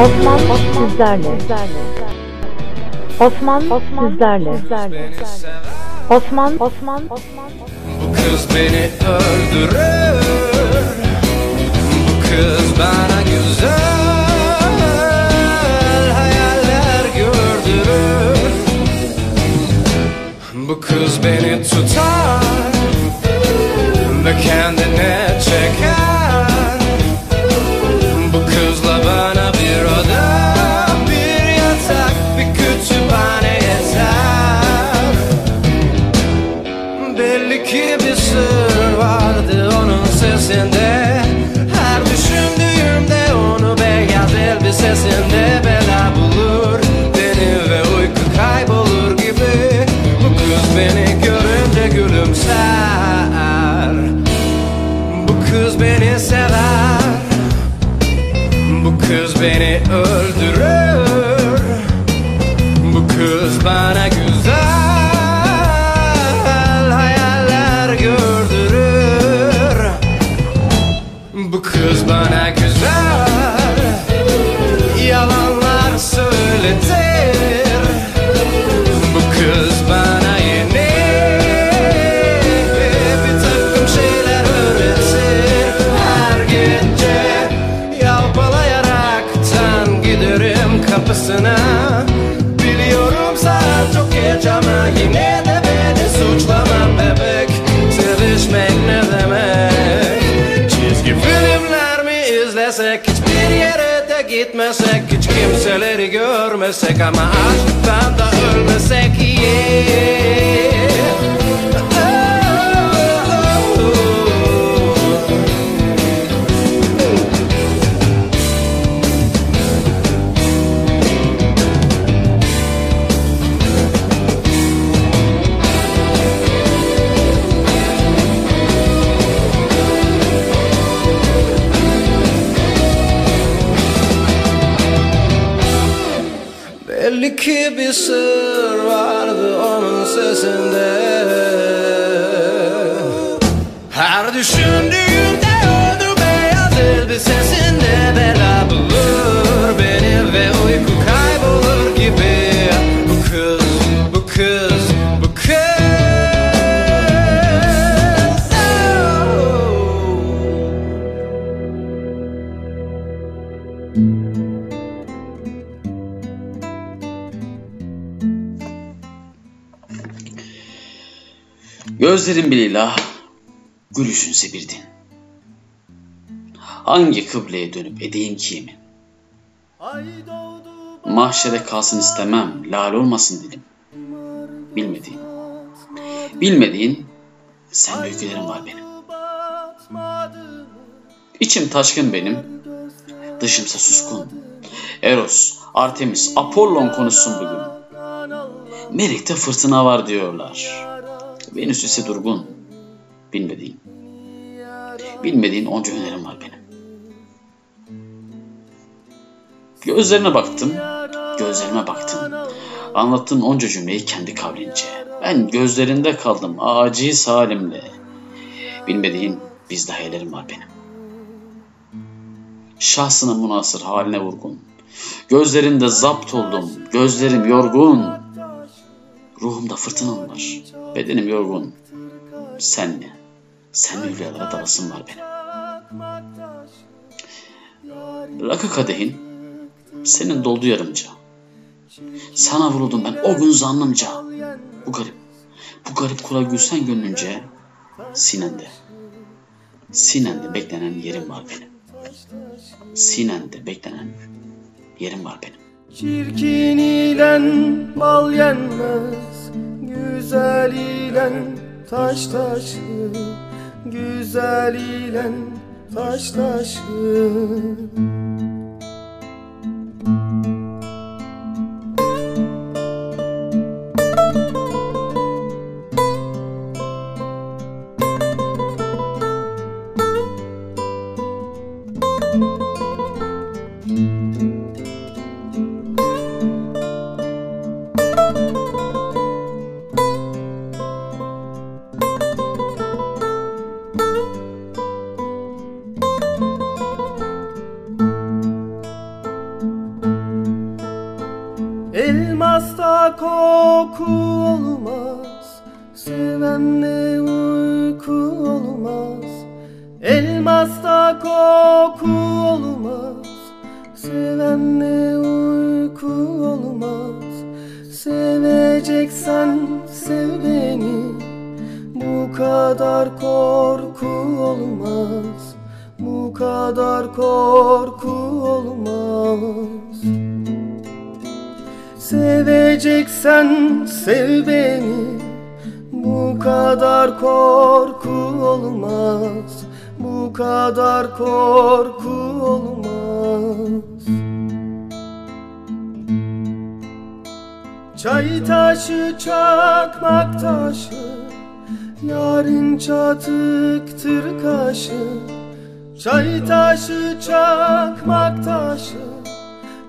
Osman sizlerle. Osman sizlerle. Osman Osman Osman Bu kız beni öldürür Bu kız bana güzel hayaller gördürür Bu kız beni tutar ve kendine çeker Bu kızla bana bir oda, bir yatak, bir kütüphane yeter. Belli ki bir sır vardı onun sesinde. Her düşündüğümde onu beyaz elbisesinde Bir ilah, gülüşünse bir din. Hangi kıbleye dönüp edeyim ki yemin? Mahşere kalsın istemem, lal olmasın dilim. Bilmediğin, bilmediğin sen öykülerim var benim. İçim taşkın benim, dışımsa suskun. Eros, Artemis, Apollon konuşsun bugün. Merik'te fırtına var diyorlar. Venüs ise durgun. Bilmediğin. Bilmediğin onca hünerim var benim. Gözlerine baktım. Gözlerime baktın. Anlattığın onca cümleyi kendi kavlince. Ben gözlerinde kaldım aciz halimle. Bilmediğin bizde hayallerim var benim. Şahsına münasır haline vurgun. Gözlerinde zapt oldum. Gözlerim yorgun. Ruhumda fırtınam var. Bedenim yorgun. Sen mi? Sen mi rüyalara dalasın var benim? Rakı kadehin senin doldu yarımca. Sana vuruldum ben o gün zannımca. Bu garip, bu garip kula gülsen gönlünce sinende. Sinende beklenen yerim var benim. Sinende beklenen yerim var benim. Çirkin ile bal yenmez Güzel ile taş taşı Güzel ile taş taşı Seveceksen sev beni. Bu kadar korku olmaz. Bu kadar korku olmaz. Çay taşı çakmak taşı. Yarın çatıktır kaşı. Çay taşı çakmak taşı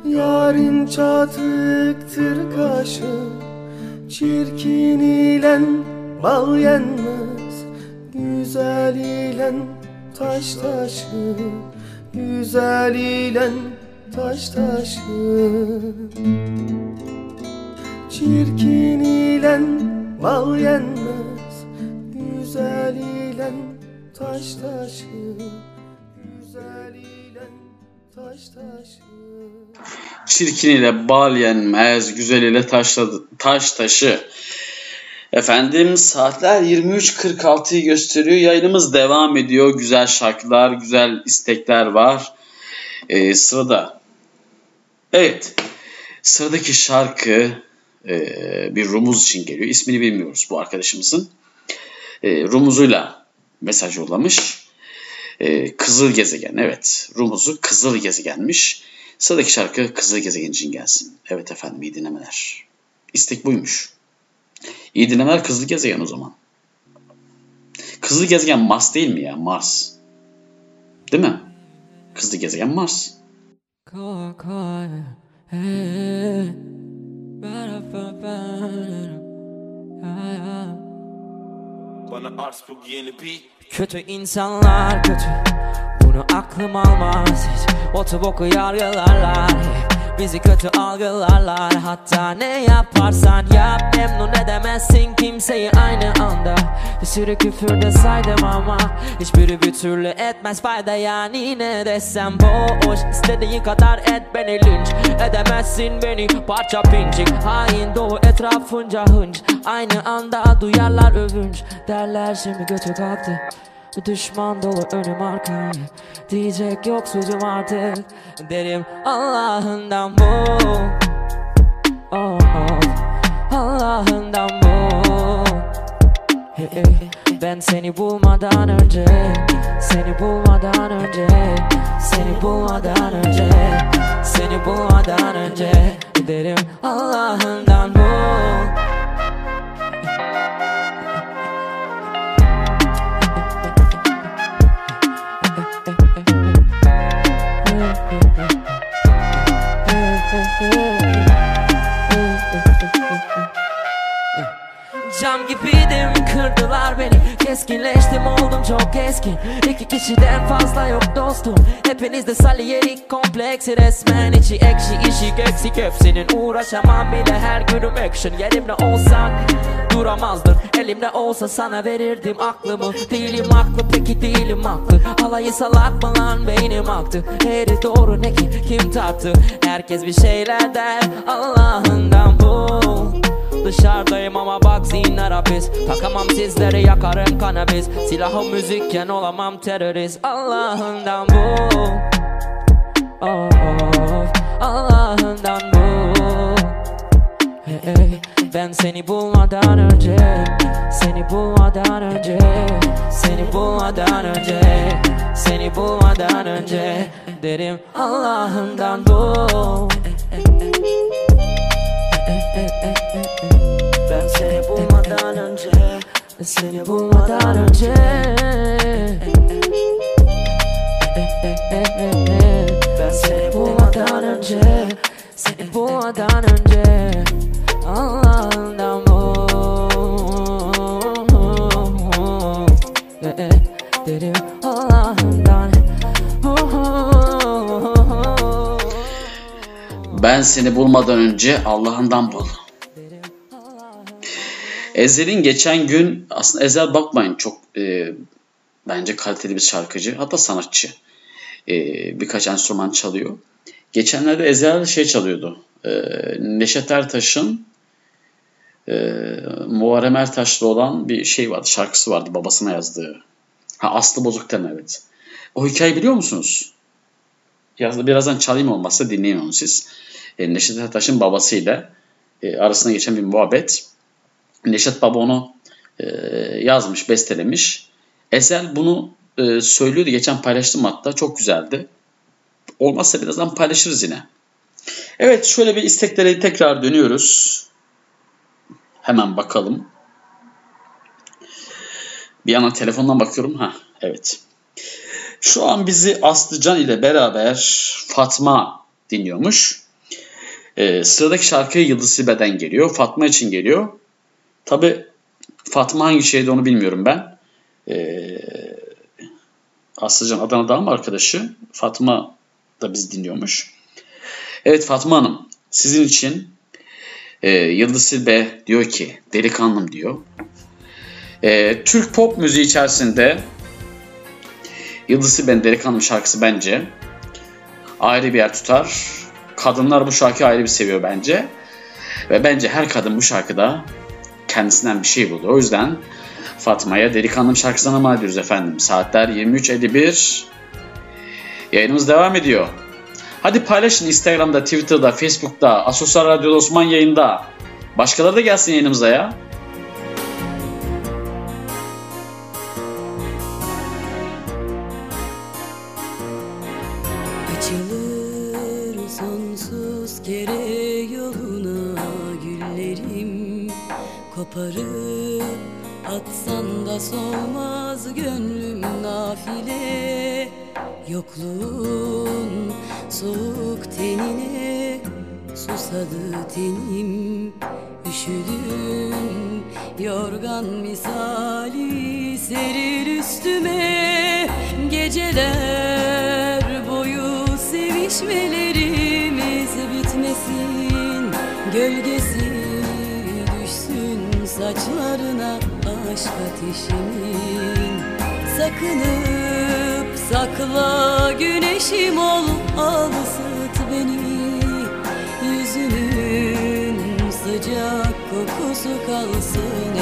Yarın çatıktır kaşı Çirkin ile bal yenmez. Güzel ile taş taşı Güzel ile taş taşı. Çirkin ile bal yenmez Güzel ile taş taşı Güzel ile Çirkin ile bal yenmez, güzel ile taş taşı. Efendim saatler 23.46'yı gösteriyor. Yayınımız devam ediyor. Güzel şarkılar, güzel istekler var. Ee, sırada. Evet. Sıradaki şarkı e, bir rumuz için geliyor. İsmini bilmiyoruz bu arkadaşımızın. E, rumuzuyla mesaj yollamış. E, Kızıl Gezegen. Evet. Rumuzu Kızıl Gezegenmiş. Sıradaki şarkı Kızıl Gezegen için gelsin. Evet efendim iyi dinlemeler. İstek buymuş. İyi dinlemeler Kızıl Gezegen o zaman. Kızıl Gezegen Mars değil mi ya? Mars. Değil mi? Kızıl Gezegen Mars. Bana ars bu yeni beat Kötü insanlar kötü. Bunu aklım almaz hiç. Otoboku yargılarlar hep Bizi kötü algılarlar. Hatta ne yaparsan yap Memnun edemezsin. Kimseyi aynı anda Bir sürü küfür de saydım ama Hiçbiri bir türlü etmez fayda. Yani Ne desem boş İstediğin kadar et beni linç Edemezsin. Beni parça pincik Hain dolu etrafınca hınç. Aynı anda duyarlar övünç Derler. Şimdi götü kalktı Düşman dolu önüm arka. Diyecek yok sözüm artık. Derim Allah'ından bu. Oh, oh. Allah'ından bu. Hey. Ben seni bulmadan önce Seni bulmadan önce Seni bulmadan önce Seni bulmadan önce Derim Allah'ından bu Cam gibiydim. Kırdılar beni Keskinleştim oldum çok keskin İki kişiden fazla yok dostum. Hepinizde saliyerik kompleksi resmen içi ekşi işi göksik hepsinin Uğraşamam bile her günüm action. Yerimde olsan duramazdın Elimde olsa sana verirdim aklımı. Değilim haklı peki değilim haklı. Alayı salak mı lan beynim aktı. Eğri doğru ne ki kim tarttı? Herkes bir şeyler der Allah'ından bu Dışarıdayım ama bak zihinler hapis. Takamam sizleri yakarım kanabis. Silahım müzikken olamam terörist. Allah'ından bu. Oh, oh, Allah'ından bu. Hey, hey. Ben seni bulmadan önce Seni bulmadan önce Seni bulmadan önce Seni bulmadan önce Derim Allah'ından bu Ben seni bulmadan önce Seni bulmadan önce. Ben seni bulmadan önce Seni bulmadan önce. Allah'ından bu. Derim Ben seni bulmadan önce Allah'ından bul. Ezel'in geçen gün aslında Ezel bakmayın çok e, bence kaliteli bir şarkıcı hatta sanatçı. E, birkaç enstrüman çalıyor. Geçenlerde Ezel şey çalıyordu. E, Neşet Ertaş'ın e, Muharrem Ertaş'la olan bir şey vardı. Şarkısı vardı babasına yazdığı. Ha Aslı Bozuk deme evet. O hikayeyi biliyor musunuz? Biraz, birazdan çalayım olmazsa dinleyin onu siz. E, Neşet Ertaş'ın babasıyla e, arasında geçen bir muhabbet. Neşet Baba onu e, yazmış, bestelemiş. Ezel bunu e, söylüyordu. Geçen paylaştım hatta. Çok güzeldi. Olmazsa birazdan paylaşırız yine. Evet şöyle bir isteklere tekrar dönüyoruz. Hemen bakalım. Bir yana telefondan bakıyorum. Ha evet. Şu an bizi Aslıcan ile beraber Fatma dinliyormuş. Ee, sıradaki şarkı Yıldız Silbe'den geliyor. Fatma için geliyor. Tabi Fatma hangi şehirde onu bilmiyorum ben. Ee, Aslıcan Adana'da ama arkadaşı. Fatma da biz dinliyormuş. Evet Fatma Hanım sizin için e, Yıldız Silbe diyor ki delikanlım diyor. E, Türk pop müziği içerisinde Yıldız Silbe'nin delikanlım şarkısı bence ayrı bir yer tutar. Kadınlar bu şarkıyı ayrı bir seviyor bence. Ve bence her kadın bu şarkıda kendisinden bir şey buldu. O yüzden Fatma'ya delikanlım şarkısına ama ediyoruz efendim. Saatler 23.51. Yayınımız devam ediyor. Hadi paylaşın Instagram'da, Twitter'da, Facebook'ta, Asosyal Radyo Osman yayında. Başkaları da gelsin yayınımıza ya. Koparıp atsan da solmaz gönlüm nafile. Yokluğun soğuk tenine susadı tenim. Üşüdüm yorgan misali serir üstüme. Geceler boyu sevişmelerimiz bitmesin. Gölgesi saçlarına aşk ateşimin Sakınıp sakla güneşim ol al ısıt beni. Yüzünün sıcak kokusu kalsın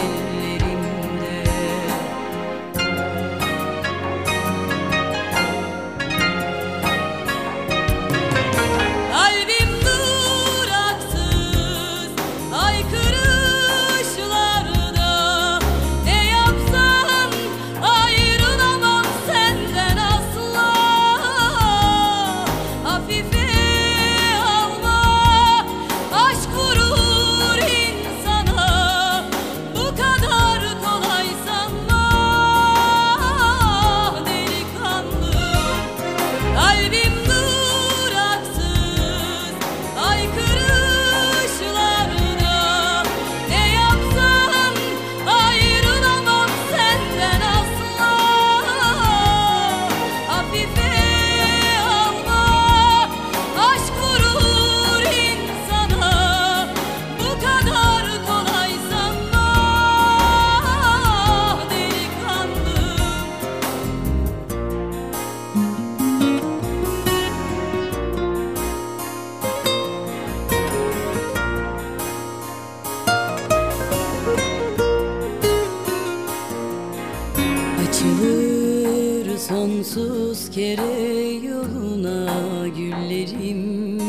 kere yoluna güllerim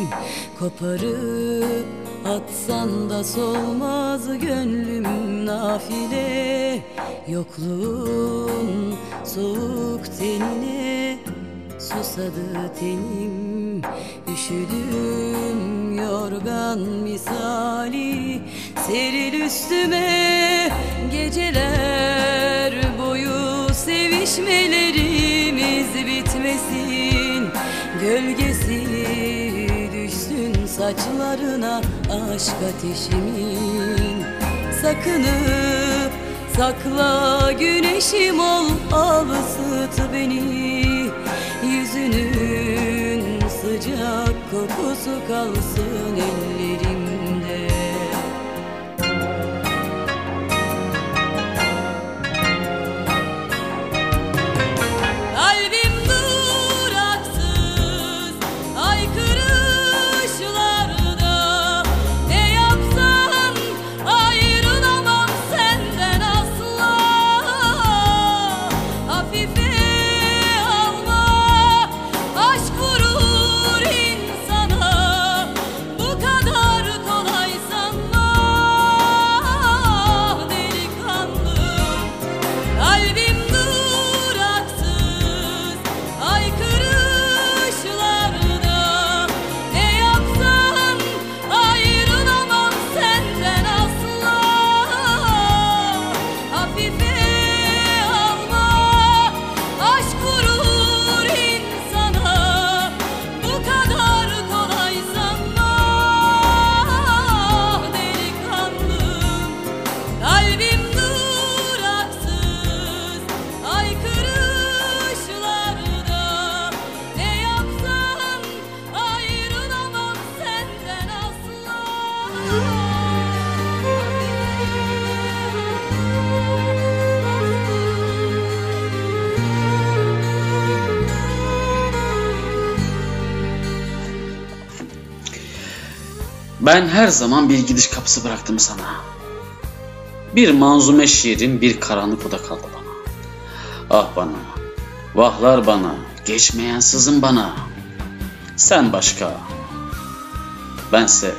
Koparıp atsan da solmaz gönlüm nafile. Yokluğun soğuk tenine susadı tenim. Üşüdüm yorgan misali seril üstüme Geceler boyu sevişmelerimiz bitmesin Gölgesi düşsün saçlarına aşk ateşimin. Sakınıp sakla güneşim ol al ısıt beni. Yüzünün sıcak kokusu kalsın ellerimde Ben her zaman bir gidiş kapısı bıraktım sana. Bir manzume şiirin bir karanlık oda kaldı bana. Ah bana, vahlar bana, geçmeyen sızın bana. Sen başka, bense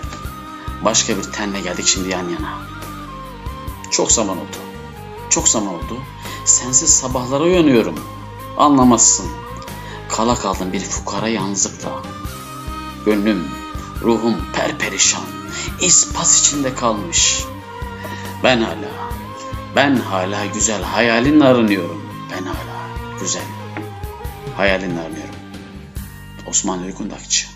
başka bir tenle geldik şimdi yan yana. Çok zaman oldu, çok zaman oldu. Sensiz sabahlara uyanıyorum, anlamazsın. Kala kaldım bir fukara yalnızlıkla. Gönlüm, ruhum perperişan, ispas içinde kalmış. Ben hala, ben hala güzel hayalinle arınıyorum. Ben hala güzel hayalinle arınıyorum. Osman Uykundakçı.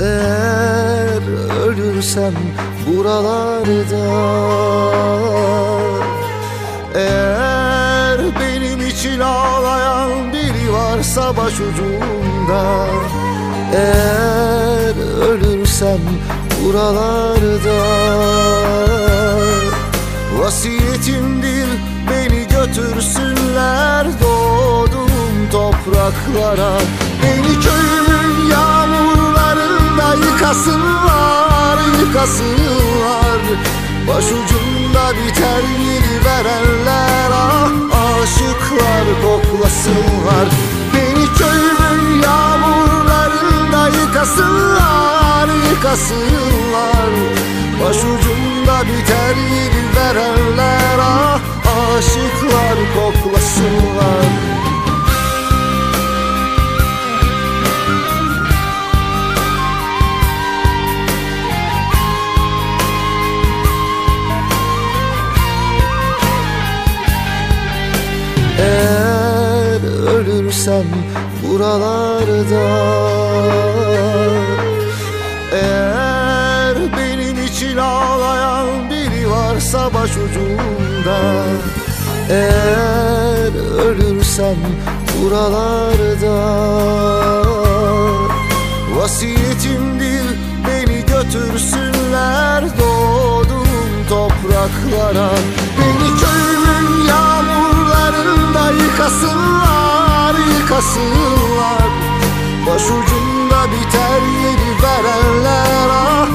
Eğer ölürsem buralarda Eğer benim için ağlayan biri varsa başucumda Eğer ölürsem buralarda Vasiyetimdir beni götürsünler doğduğum topraklara. Beni köyümün yağmurlarında yıkasınlar, yıkasınlar. Başucumda biter yeri verenler ah aşıklar koklasınlar yağmurlarında yıkasınlar, yıkasınlar. Başucumda biter yeri verenler ah aşıklar koklasınlar. Eğer ölürsem buralarda Eğer benim için ağlayan biri varsa başucumda Eğer ölürsem buralarda Vasiyetimdir beni götürsünler doğduğum topraklara. Beni köyümün yağmurlarında yıkasınlar, yıkasınlar Başucumda biter yeri verenler ah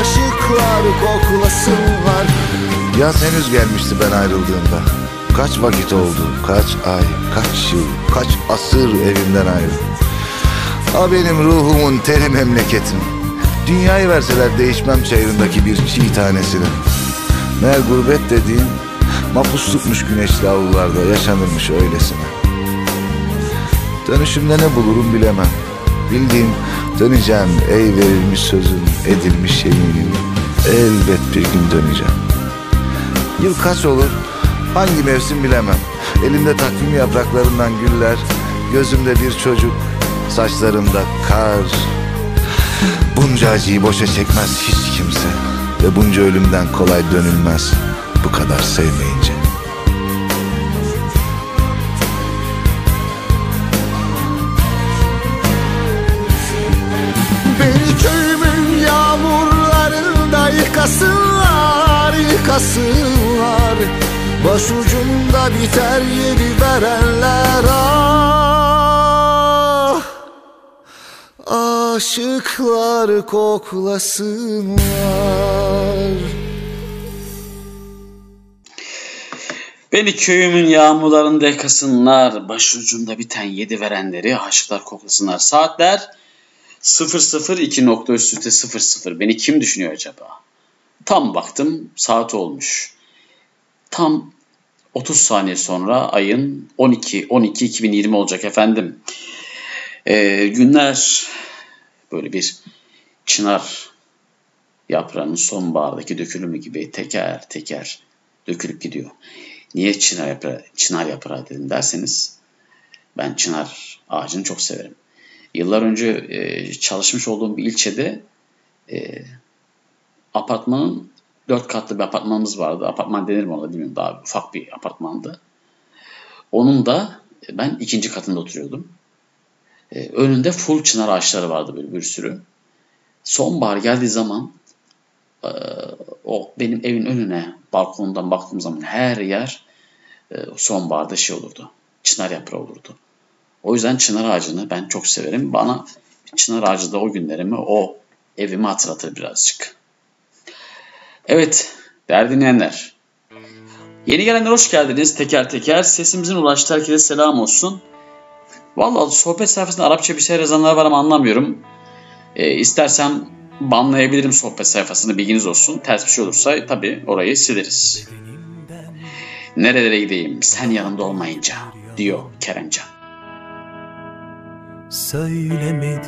aşıklar koklasınlar. Yaz henüz gelmişti ben ayrıldığımda. Kaç vakit oldu, kaç ay, kaç yıl, kaç asır evimden ayrı A benim ruhumun teri memleketim. Dünyayı verseler değişmem çayırındaki bir çiğ tanesini. Meğer gurbet dediğin Mapuslukmuş güneşli avlularda yaşanırmış öylesine. Dönüşümde ne bulurum bilemem Bildiğim döneceğim ey verilmiş sözün edilmiş yeminim Elbet bir gün döneceğim. Yıl kaç olur? Hangi mevsim bilemem. Elimde takvim yapraklarından güller Gözümde bir çocuk Saçlarımda kar. Bunca acıyı boşa çekmez hiç kimse Ve bunca ölümden kolay dönülmez. Bu kadar sevmeyince yıkasınlar, yıkasınlar Başucumda biter yeri verenler ah Aşıklar koklasınlar Beni köyümün yağmurlarında yakasınlar, başucumda biten yedi verenleri aşıklar koklasınlar. Saatler 002 nokta üst 00. Beni kim düşünüyor acaba? Tam baktım saat olmuş. Tam 30 saniye sonra ayın 12 12 2020 olacak efendim. Ee, günler böyle bir çınar yaprağının sonbahardaki dökülümü gibi teker teker dökülüp gidiyor. Niye çınar yaprağı, çınar yaprağı dedim derseniz ben çınar ağacını çok severim. Yıllar önce e, çalışmış olduğum bir ilçede e, apartmanın dört katlı bir apartmanımız vardı. Apartman denir mi ona bilmiyorum. Daha ufak bir apartmandı. Onun da e, ben ikinci katında oturuyordum. E, önünde full çınar ağaçları vardı böyle bir sürü. Sonbahar geldiği zaman Ee, o benim evin önüne balkondan baktığım zaman her yer e, sonbaharda şey olurdu. Çınar yaprağı olurdu. O yüzden çınar ağacını ben çok severim. Bana çınar ağacı da o günlerimi, o evimi hatırlatır birazcık. Evet, değerli dinleyenler. Yeni gelenler hoş geldiniz teker teker. Sesimizin ulaştığı herkese selam olsun. Vallahi sohbet sayfasında Arapça bir şey yazanlar var ama anlamıyorum. E, istersem banlayabilirim sohbet sayfasını bilginiz olsun. Ters bir şey olursa tabii orayı sileriz. Nerelere gideyim sen yanımda olmayınca diyor Keremcan. Söylemedim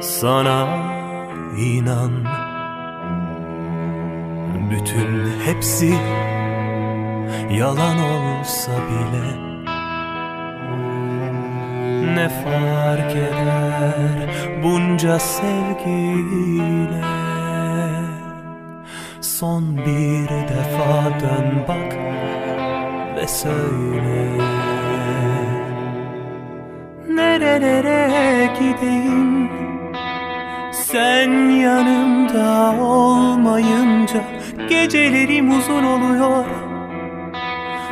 sana inan Bütün hepsi yalan olsa bile Ne fark eder bunca sevgiyle? Son bir defa dön bak ve söyle. Nerelere gideyim? Sen yanımda olmayınca Gecelerim uzun oluyor.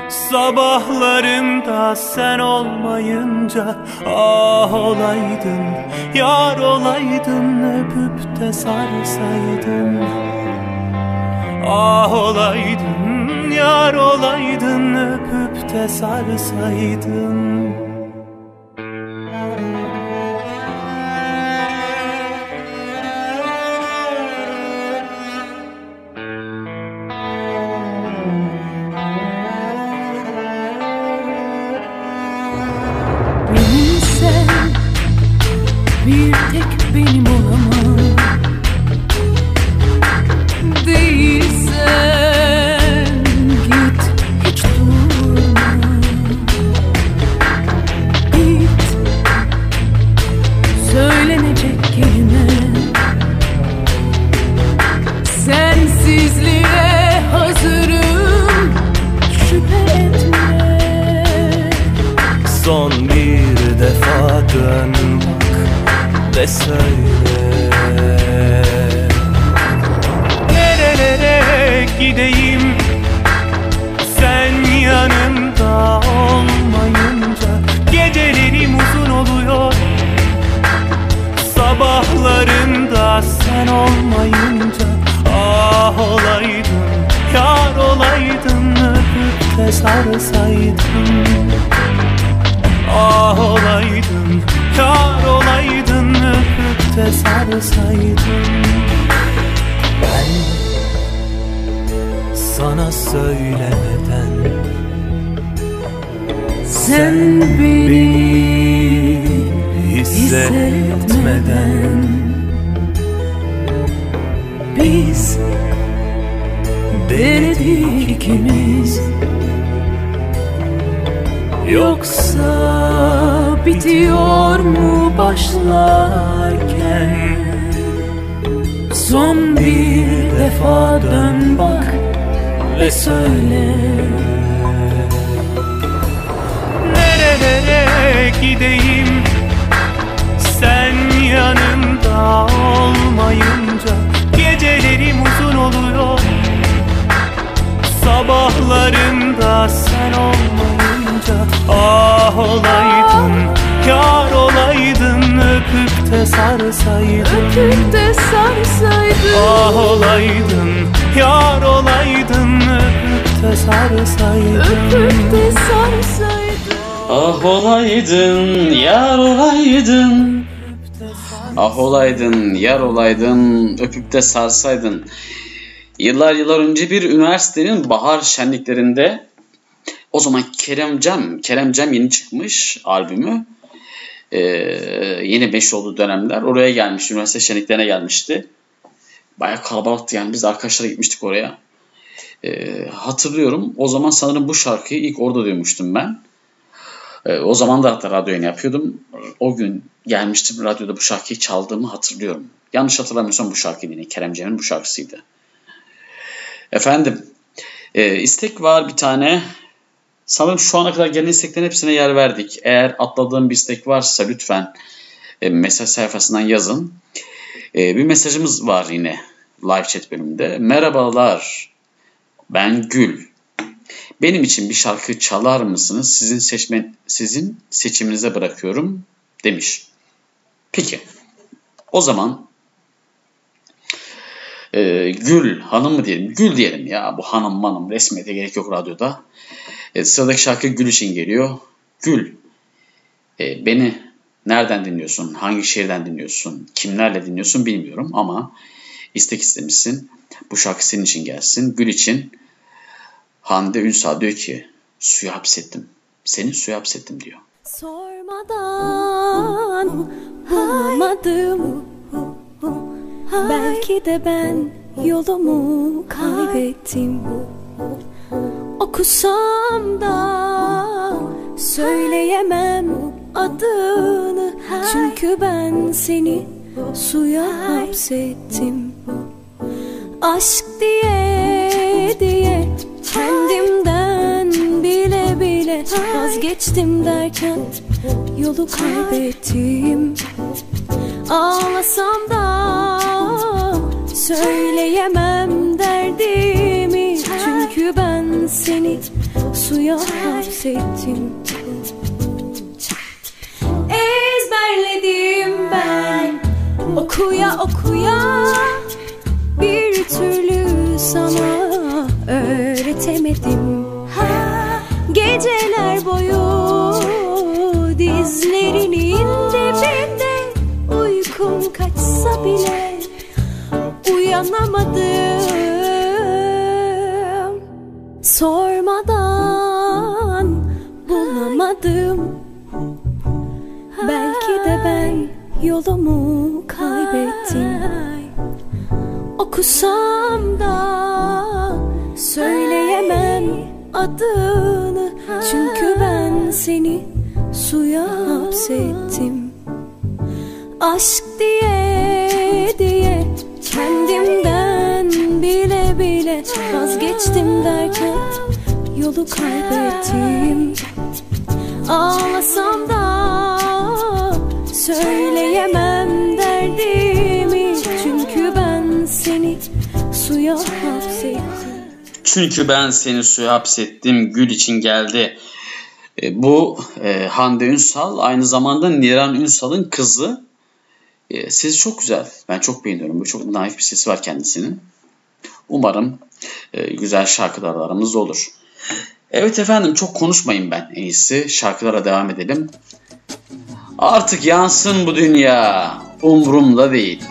Sabahlarımda sen olmayınca Ah olaydın, yar olaydın Öpüp de sarsaydın. Ah olaydın, yar olaydın Öpüp de sarsaydın de sarsaydın Ben sana söylemeden Sen beni hissetmeden Biz denedik ikimiz. Yoksa bitiyor mu başlarken Son bir defa dön bak ve söyle. Nerelere gideyim? Sen yanımda olmayınca Gecelerim uzun oluyor. Sabahlarımda sen olmayınca Ah olaydın, yar olaydın Öpüp de sarsaydın Öpüp de sarsaydın Ah olaydın, yar olaydın Öpüp de sarsaydın Öpüp de sarsaydın Ah olaydın, yar olaydın. Ah olaydın, yar olaydın, öpüp de sarsaydın. Yıllar yıllar önce bir üniversitenin bahar şenliklerinde o zaman Kerem Cem, Kerem Cem yeni çıkmış albümü. Ee, yeni meşhur olduğu dönemler. Oraya gelmiş, üniversite şenliklerine gelmişti. Bayağı kalabalıktı yani biz arkadaşlara gitmiştik oraya. Ee, hatırlıyorum o zaman sanırım bu şarkıyı ilk orada duymuştum ben. Ee, o zaman da hatta radyo yapıyordum. O gün gelmiştim radyoda bu şarkıyı çaldığımı hatırlıyorum. Yanlış hatırlamıyorsam bu şarkı yine Kerem Cem'in bu şarkısıydı. Efendim e, istek var bir tane. Sanırım şu ana kadar gelen isteklerin hepsine yer verdik. Eğer atladığım bir istek varsa lütfen e, mesaj sayfasından yazın. E, bir mesajımız var yine. live chat bölümünde. Merhabalar. Ben Gül. Benim için bir şarkı çalar mısınız? Sizin seçme sizin seçiminize bırakıyorum demiş. Peki. O zaman e, Gül hanım mı diyelim? Gül diyelim ya. Bu hanım manım resmiyete gerek yok radyoda. E, sıradaki şarkı Gül için geliyor. Gül. E, beni nereden dinliyorsun? Hangi şehirden dinliyorsun? Kimlerle dinliyorsun bilmiyorum ama istek istemişsin. Bu şarkı senin için gelsin. Gül için Hande Ünsal diyor ki suya hapsettim. Seni suya hapsettim diyor. Sormadan bulamadım Belki de ben yolumu kaybettim. Okusam da söyleyemem adını. Çünkü ben seni suya hapsettim. Aşk diye diye kendimden bile bile Vazgeçtim derken yolu kaybettim Ağlasam da söyleyemem derdimi. Çünkü ben seni suya hapsettim. Ezberledim ben. Okuya okuya Bir türlü sana öğretemedim. Geceler boyu dizlerinin dibinde Uykum kaçsa bile uyanamadım. Sormadan bulamadım. Belki de ben yolumu kaybettim. Okusam da söyleyemem adını. Çünkü ben seni suya hapsettim Aşk diye diye kendimden bile bile Vazgeçtim derken yolu kaybettim Ağlasam da söyleyemem derdimi Çünkü ben seni suya hapsettim Çünkü ben seni suya hapsettim, gül için geldi. E, bu e, Hande Ünsal aynı zamanda Niran Ünsal'ın kızı. E, sesi çok güzel. Ben çok beğeniyorum. Bu çok naif bir sesi var kendisinin. Umarım e, güzel şarkılarımız olur. Evet efendim çok konuşmayın ben en iyisi. Şarkılara devam edelim. Artık yansın bu dünya. Umrumda değil.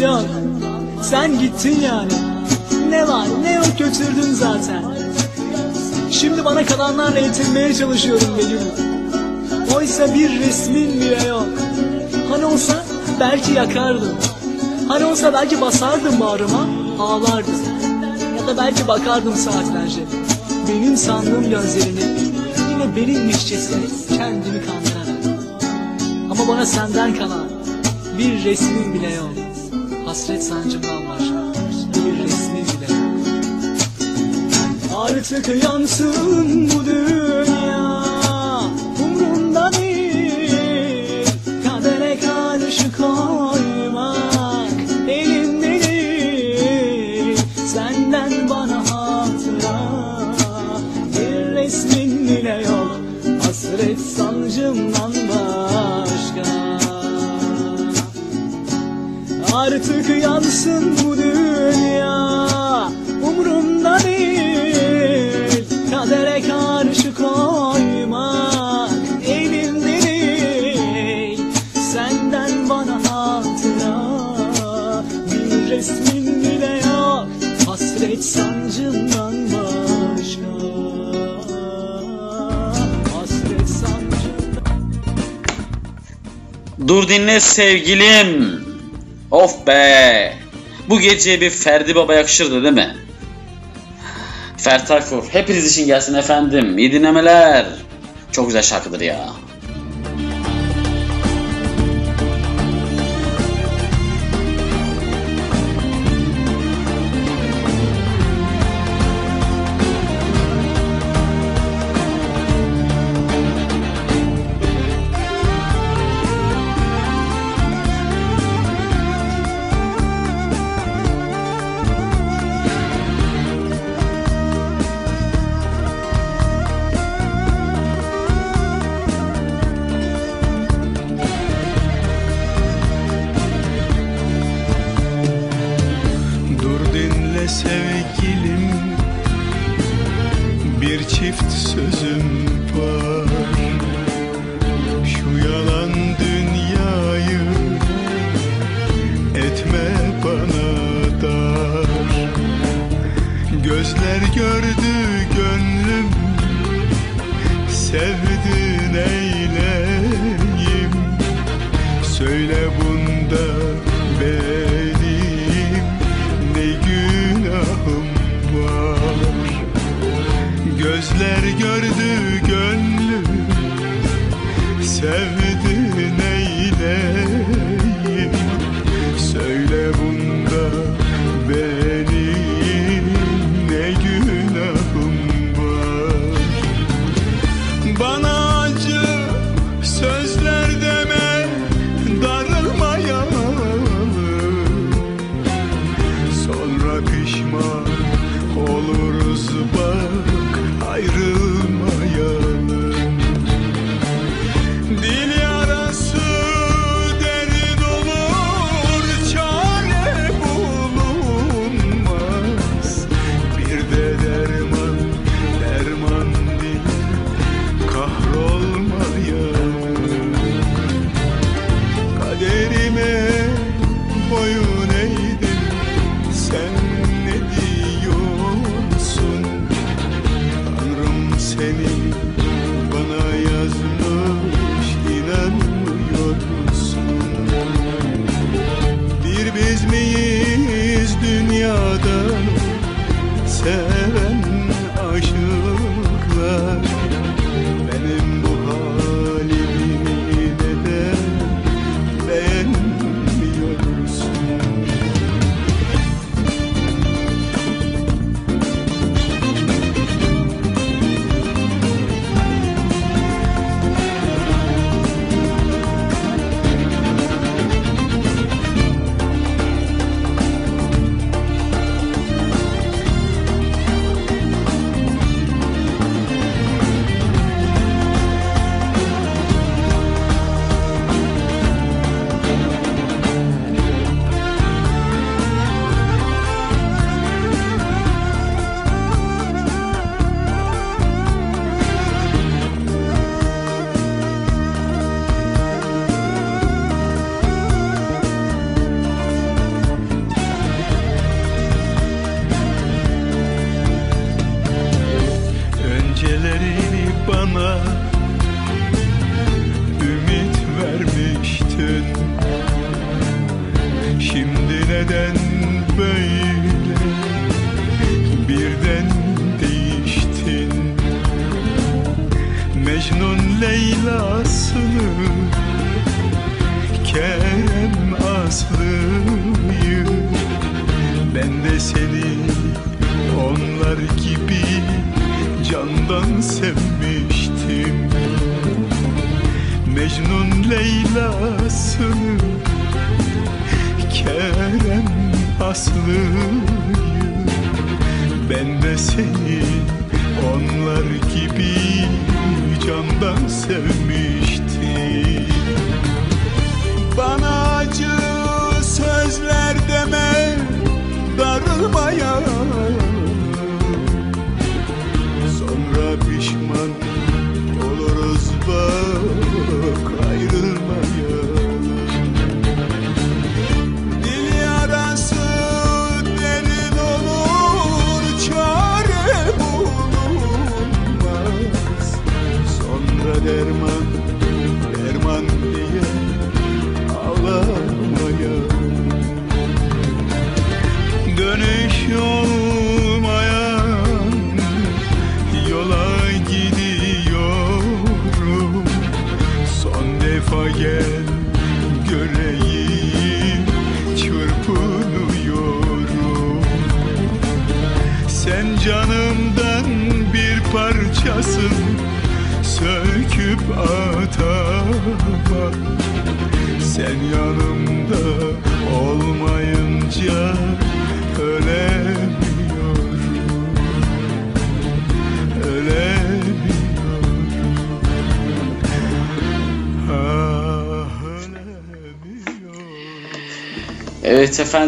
Yok. Sen gittin yani. Ne var ne yok götürdün zaten. Şimdi bana kalanlarla yetinmeye çalışıyorum benim Oysa bir resmin bile yok. Hani olsa belki yakardım. Hani olsa belki basardım bağrıma ağlardım. Ya da belki bakardım saatlerce. Benim sandığım gözlerini Yine benimmişçesine kendimi kandırarak. Ama bana senden kalan bir resmin bile yok Hasret sancımdan başka bir resmin bile. Artık yansın bu dünya Artık yansın bu dünya. Umrumda değil. Kadere karşı koymak Elimde değil. Senden bana hatıra. Bir resmin bile yok. Hasret sancımdan başka. Hasret sancımdan Dur dinle sevgilim. Of be. Bu gece bir Ferdi Baba yakışırdı değil mi? Ferdi Tayfur. Hepiniz için gelsin efendim. İyi dinlemeler. Çok güzel şarkıdır ya.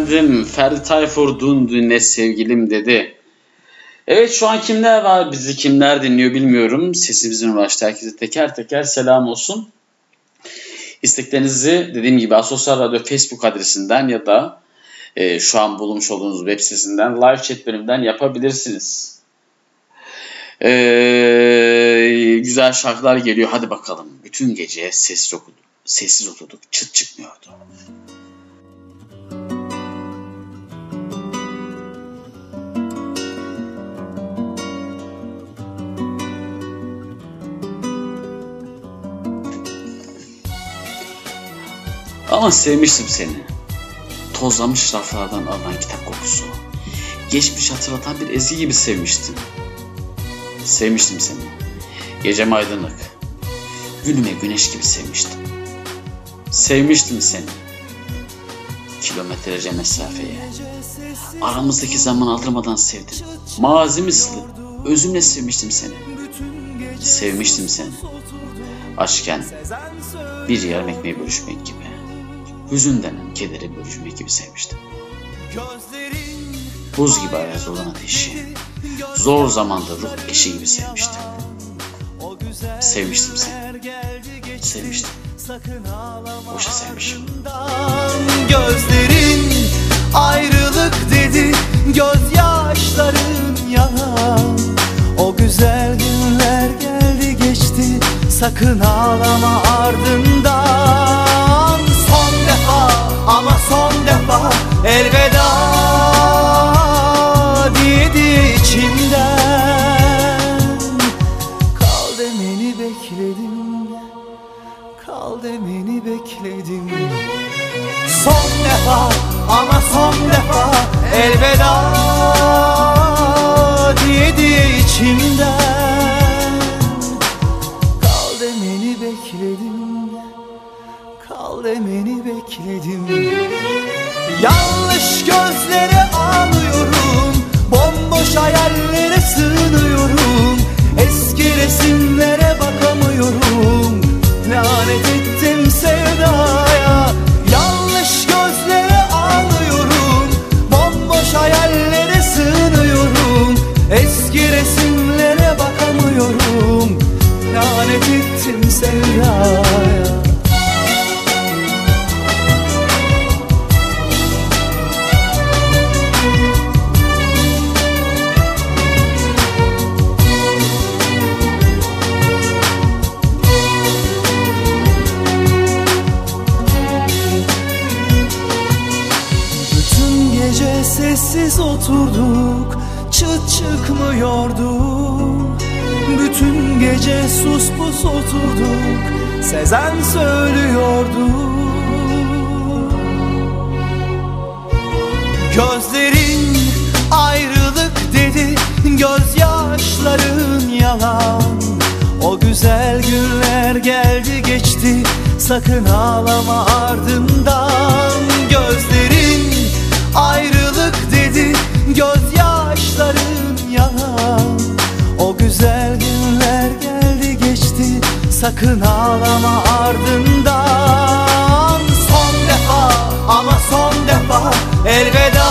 Efendim Ferdi Tayfur dün dün sevgilim dedi. Evet şu an kimler var bizi kimler dinliyor bilmiyorum. Sesimizin ulaştı herkese teker teker selam olsun. İsteklerinizi dediğim gibi Asosyal Radyo Facebook adresinden ya da e, şu an bulunmuş olduğunuz web sitesinden live chat bölümünden yapabilirsiniz. E, güzel şarkılar geliyor hadi bakalım. Bütün gece sessiz, okuduk, sessiz oturduk çıt çıkmıyordu. Ama sevmiştim seni. Tozlamış raflardan alınan kitap kokusu. Geçmiş hatırlatan bir ezgi gibi sevmiştim. Sevmiştim seni. Gecem aydınlık. Gülüme güneş gibi sevmiştim. Sevmiştim seni. Kilometrelerce mesafeye. Aramızdaki zaman aldırmadan sevdim. Mazi. Özümle sevmiştim seni. Sevmiştim seni. Aşken bir yarım ekmeği bölüşmek gibi. Hüzün denen kederi bölüşmek gibi sevmiştim. Buz gibi ayaz olan ateşi, zor zamanda ruh eşi gibi sevmiştim. Sevmiştim seni. Sevmiştim. Boşa sevmişim. Gözlerin ayrılık dedi Gözyaşların yalan O güzel günler geldi geçti Sakın ağlama ardından Elveda diyedi içimden. Kal demeni bekledim Kal demeni bekledim. Son defa ama son defa elveda diyedi içimden. Kal demeni bekledim Kal demeni bekledim Yanlış gözlere ağlıyorum Bomboş hayallere sığınıyorum. Eski resimlere oturduk Çıt çıkmıyordu. Bütün gece sus pus oturduk Sezen söylüyordu. Gözlerin ayrılık dedi Gözyaşların yalan. O güzel günler geldi geçti Sakın ağlama ardından. Gözlerin ayrılık dedi Gözyaşların yalan O güzel günler geldi geçti Sakın ağlama ardından. Son defa ama son defa elveda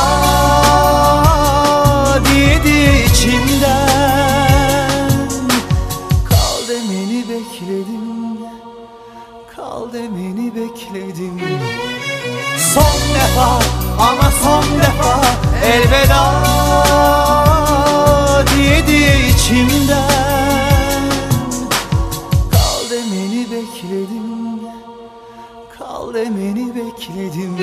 diye diye içimden. Kal demeni bekledim Kal demeni bekledim. Son defa ama son defa elveda diye diye içimden. Kal demeni bekledim Kal demeni bekledim.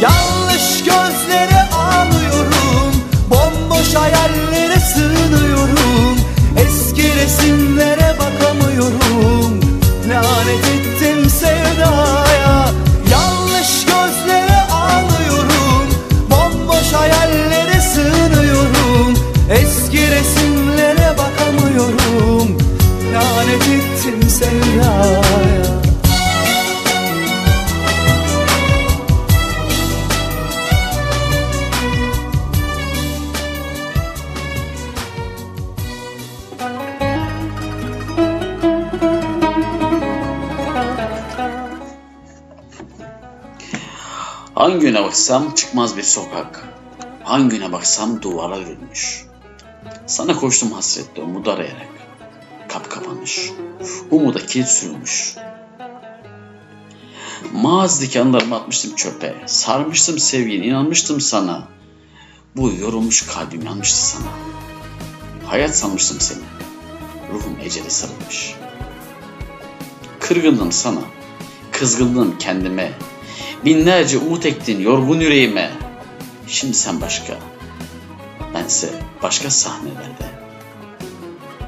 Yanlış gözlere ağlıyorum Bomboş hayallere sığınıyorum. Eski resimlere bakamıyorum. Lanet ettim sevdaya Hangi yöne baksam çıkmaz bir sokak. Hangi yöne baksam duvara örülmüş. Sana koştum hasretle umudu arayarak. Kap kapanmış. Umuda kilit sürülmüş. Mağazdaki anılarımı atmıştım çöpe. Sarmıştım sevgini, inanmıştım sana. Bu yorulmuş kalbim yanmıştı sana. Hayat sanmıştım seni. Ruhum ecele sarılmış. Kırgındım sana. Kızgındım kendime. Binlerce umut ektin yorgun yüreğime. Şimdi sen başka. Bense başka sahnelerde.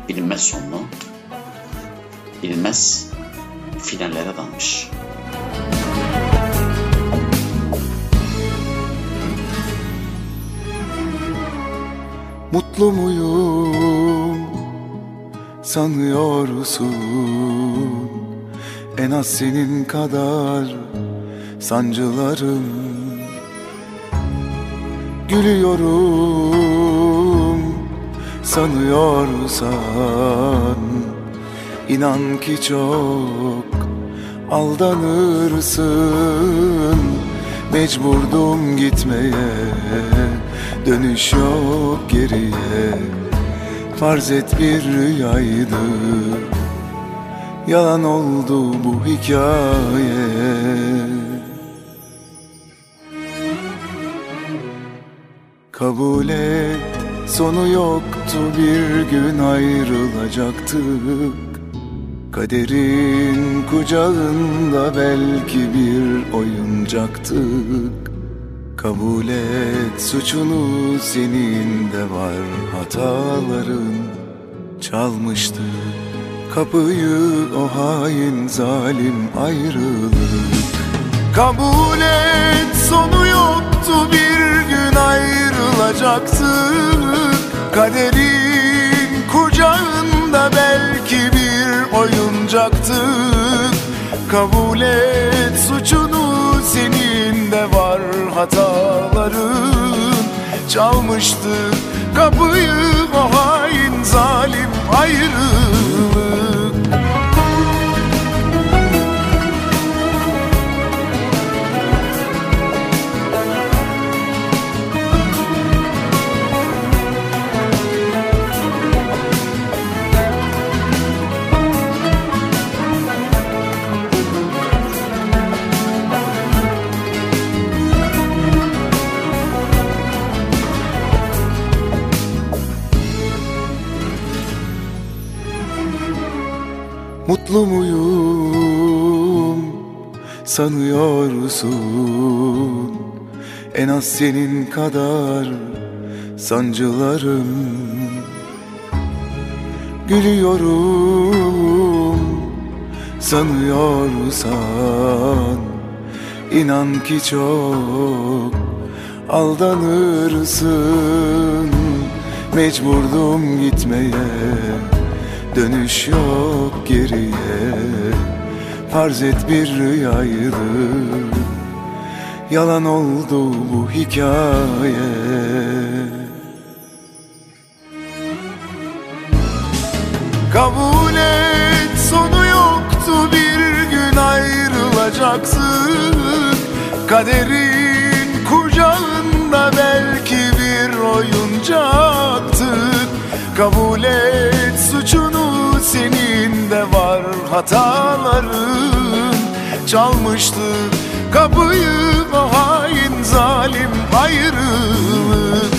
Bilinmez sonlu. Bilinmez finallere dalmış. Mutlu muyum sanıyorsun En az senin kadar sancılarım. Gülüyorum sanıyorsan. İnan ki çok aldanırsın. Mecburdum gitmeye Dönüş yok geriye. Farz et bir rüyaydı. Yalan oldu bu hikaye Kabul et sonu yoktu bir gün ayrılacaktık. Kaderin kucağında belki bir oyuncaktık. Kabul et suçunu senin de var hataların. Çalmıştı kapıyı o hain zalim ayrılık Kabul et sonu yoktu bir gün ayrılacaktık. Kaderin kucağında belki bir oyuncaktık. Kabul et suçunu senin de var hataların. Çalmıştı kapıyı o hain zalim ayrılık Mutlu muyum sanıyorsun En az senin kadar sancılarım. Gülüyorum sanıyorsan inan ki çok aldanırsın. Mecburdum gitmeye dönüş yok geriye. Farz et bir rüyaydı. Yalan oldu bu hikaye. Kabul et sonu yoktu bir gün ayrılacaksın. Kaderin kucağında belki bir oyuncaktık Kabul et suçunu senin de var hataların. Çalmıştı kapıyı o hain zalim ayrılık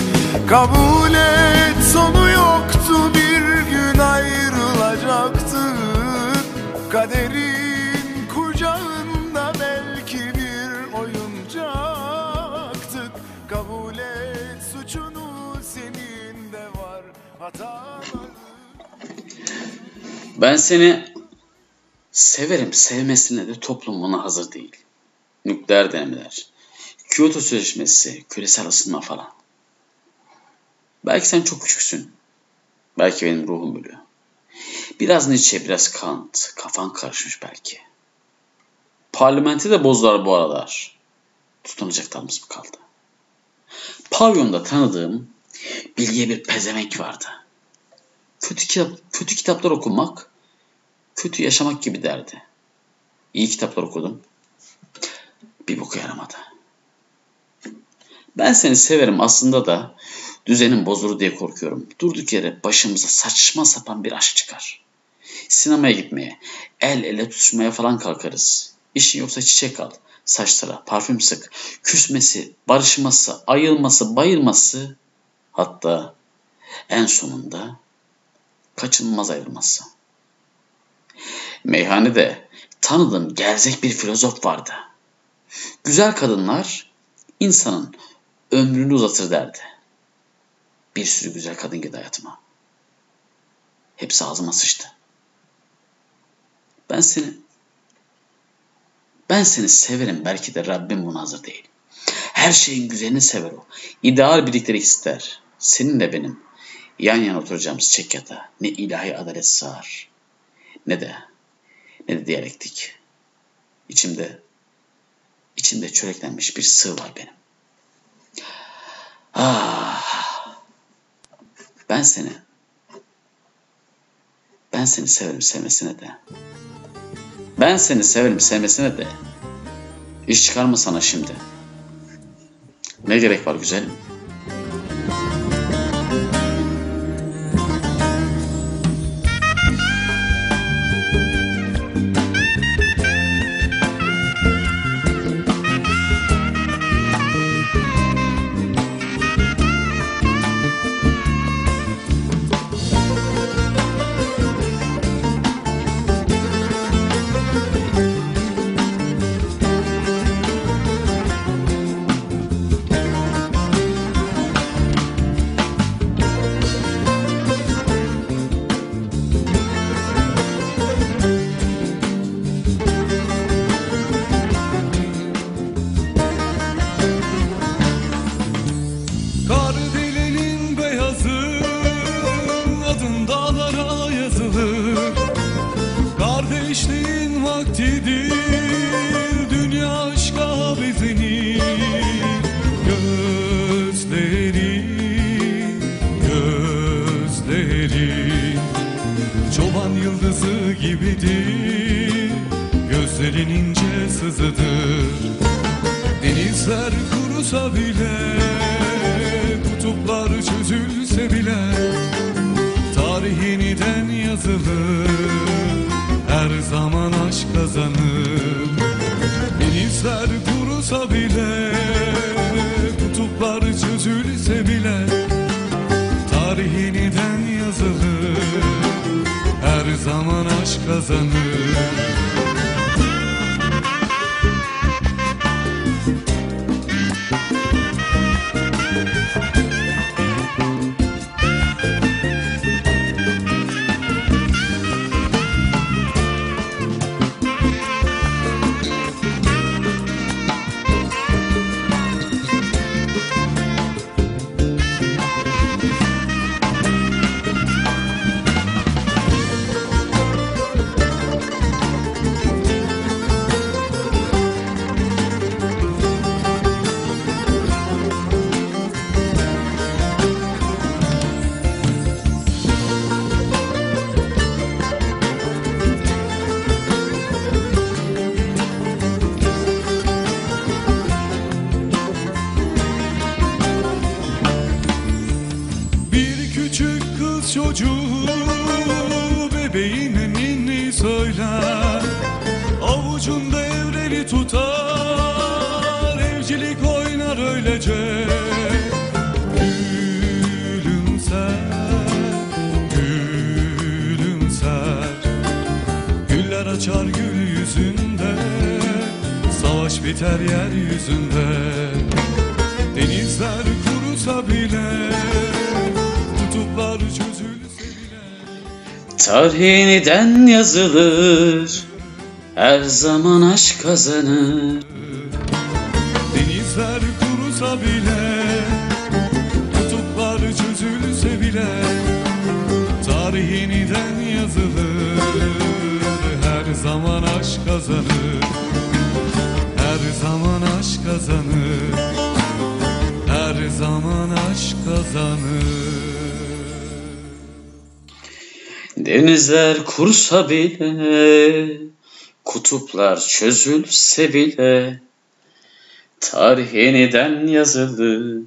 Kabul et sonu yoktu bir gün ayrılacaktık Kaderin Ben seni severim sevmesine de toplum buna hazır değil. Nükleer denemeler, Kyoto Sözleşmesi, küresel ısınma falan. Belki sen çok küçüksün. Belki benim ruhum bölüyor. Biraz Nietzsche, biraz Kant. Kafan karışmış belki. Parlamenti de bozdular bu aralar. Tutunacak dalımız mı kaldı? Pavyonda tanıdığım bilgiye bir pezevenk vardı. Kötü, kitap, kötü kitaplar okumak, kötü yaşamak gibi derdi. İyi kitaplar okudum. Bir boku yaramadı. Ben seni severim aslında da düzenin bozulur diye korkuyorum. Durduk yere başımıza saçma sapan bir aşk çıkar. Sinemaya gitmeye, el ele tutuşmaya falan kalkarız. İşin yoksa çiçek al, saçlara parfüm sık, küsmesi, barışması, ayılması, bayılması, hatta en sonunda kaçınılmaz ayrılması. Meyhanede tanıdığım gerzek bir filozof vardı. Güzel kadınlar insanın ömrünü uzatır derdi. Bir sürü güzel kadın girdi hayatıma. Hepsi ağzıma sıçtı. Ben seni ben seni severim belki de Rabbim buna hazır değil. Her şeyin güzelini sever o. İdeal birliktelik ister. Senin de benim. Yan yana oturacağımız çek yatağa. Ne ilahi adalet sığar. Ne de ne de diyalektik. İçimde içimde çöreklenmiş bir sığ var benim. Ah. Ben seni ben seni severim sevmesine de. Ben seni severim sevmesine de. İş çıkarma sana şimdi. Ne gerek var güzelim? Yeniden yazılır. Her zaman aşk kazanır Denizler kursa bile Kutuplar çözülse bile Tarih yeniden yazılır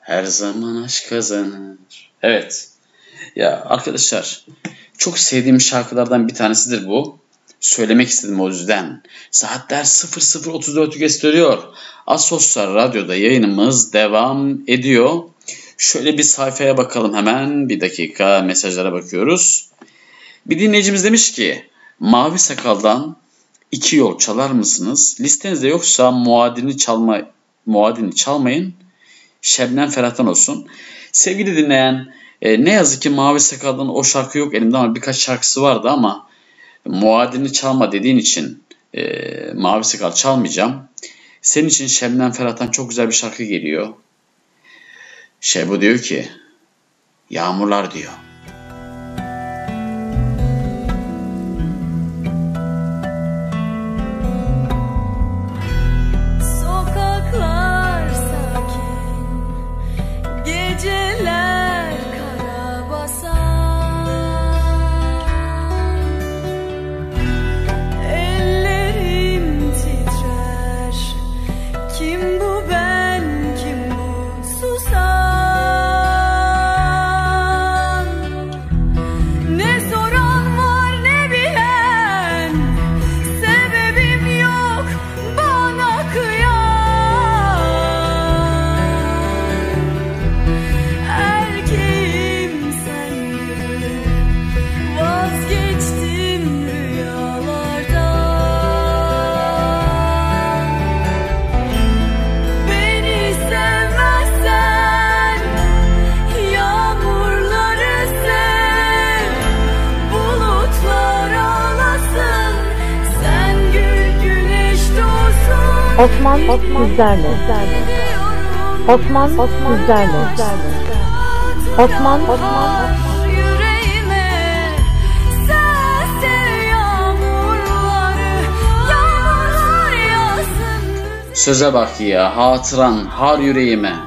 Her zaman aşk kazanır Evet ya arkadaşlar çok sevdiğim şarkılardan bir tanesidir bu. Söylemek istedim o yüzden. Saatler 00.34'ü gösteriyor. Asoslar Radyo'da yayınımız devam ediyor. Şöyle bir sayfaya bakalım hemen. Bir dakika mesajlara bakıyoruz. Bir dinleyicimiz demiş ki Mavi Sakal'dan iki yol çalar mısınız? Listenizde yoksa muadini çalma muadini çalmayın. Şebnem Ferah'tan olsun. Sevgili dinleyen e, ne yazık ki Mavi Sakal'dan o şarkı yok elimde ama birkaç şarkısı vardı ama muadini çalma dediğin için e, Mavi Sakal çalmayacağım. Senin için Şebnem Ferah'tan çok güzel bir şarkı geliyor. Şebo diyor ki Yağmurlar diyor. Osman, sizlerle. Osman, sizlerle. Osman, Osman. Söze bak ya hatıran har yüreğime.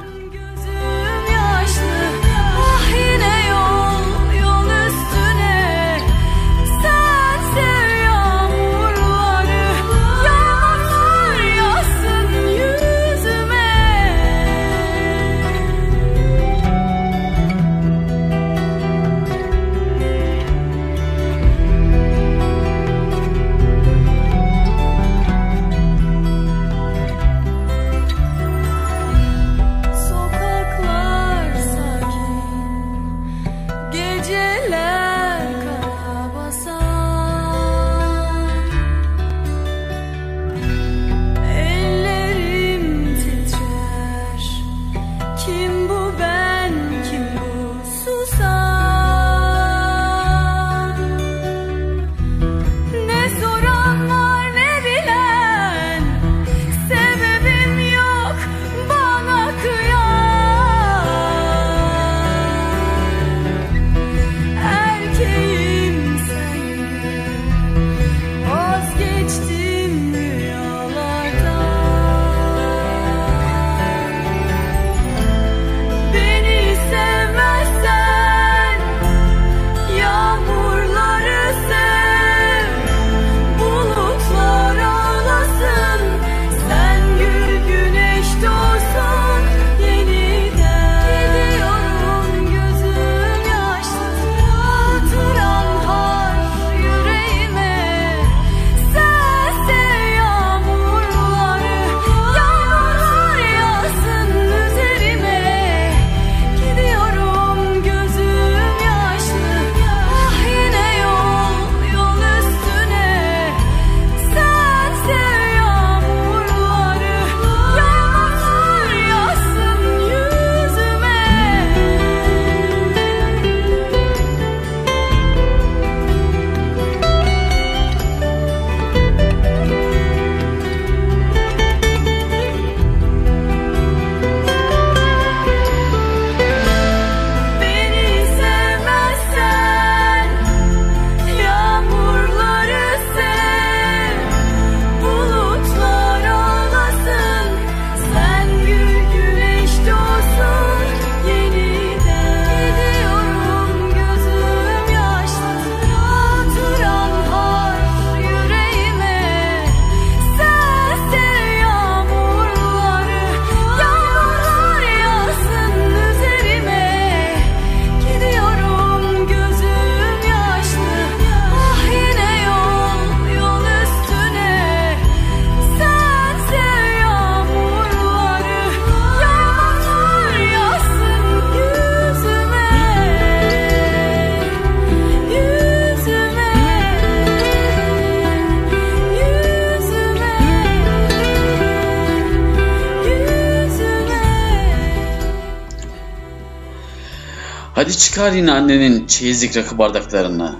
Hadi çıkar yine annenin çeyizlik rakı bardaklarını.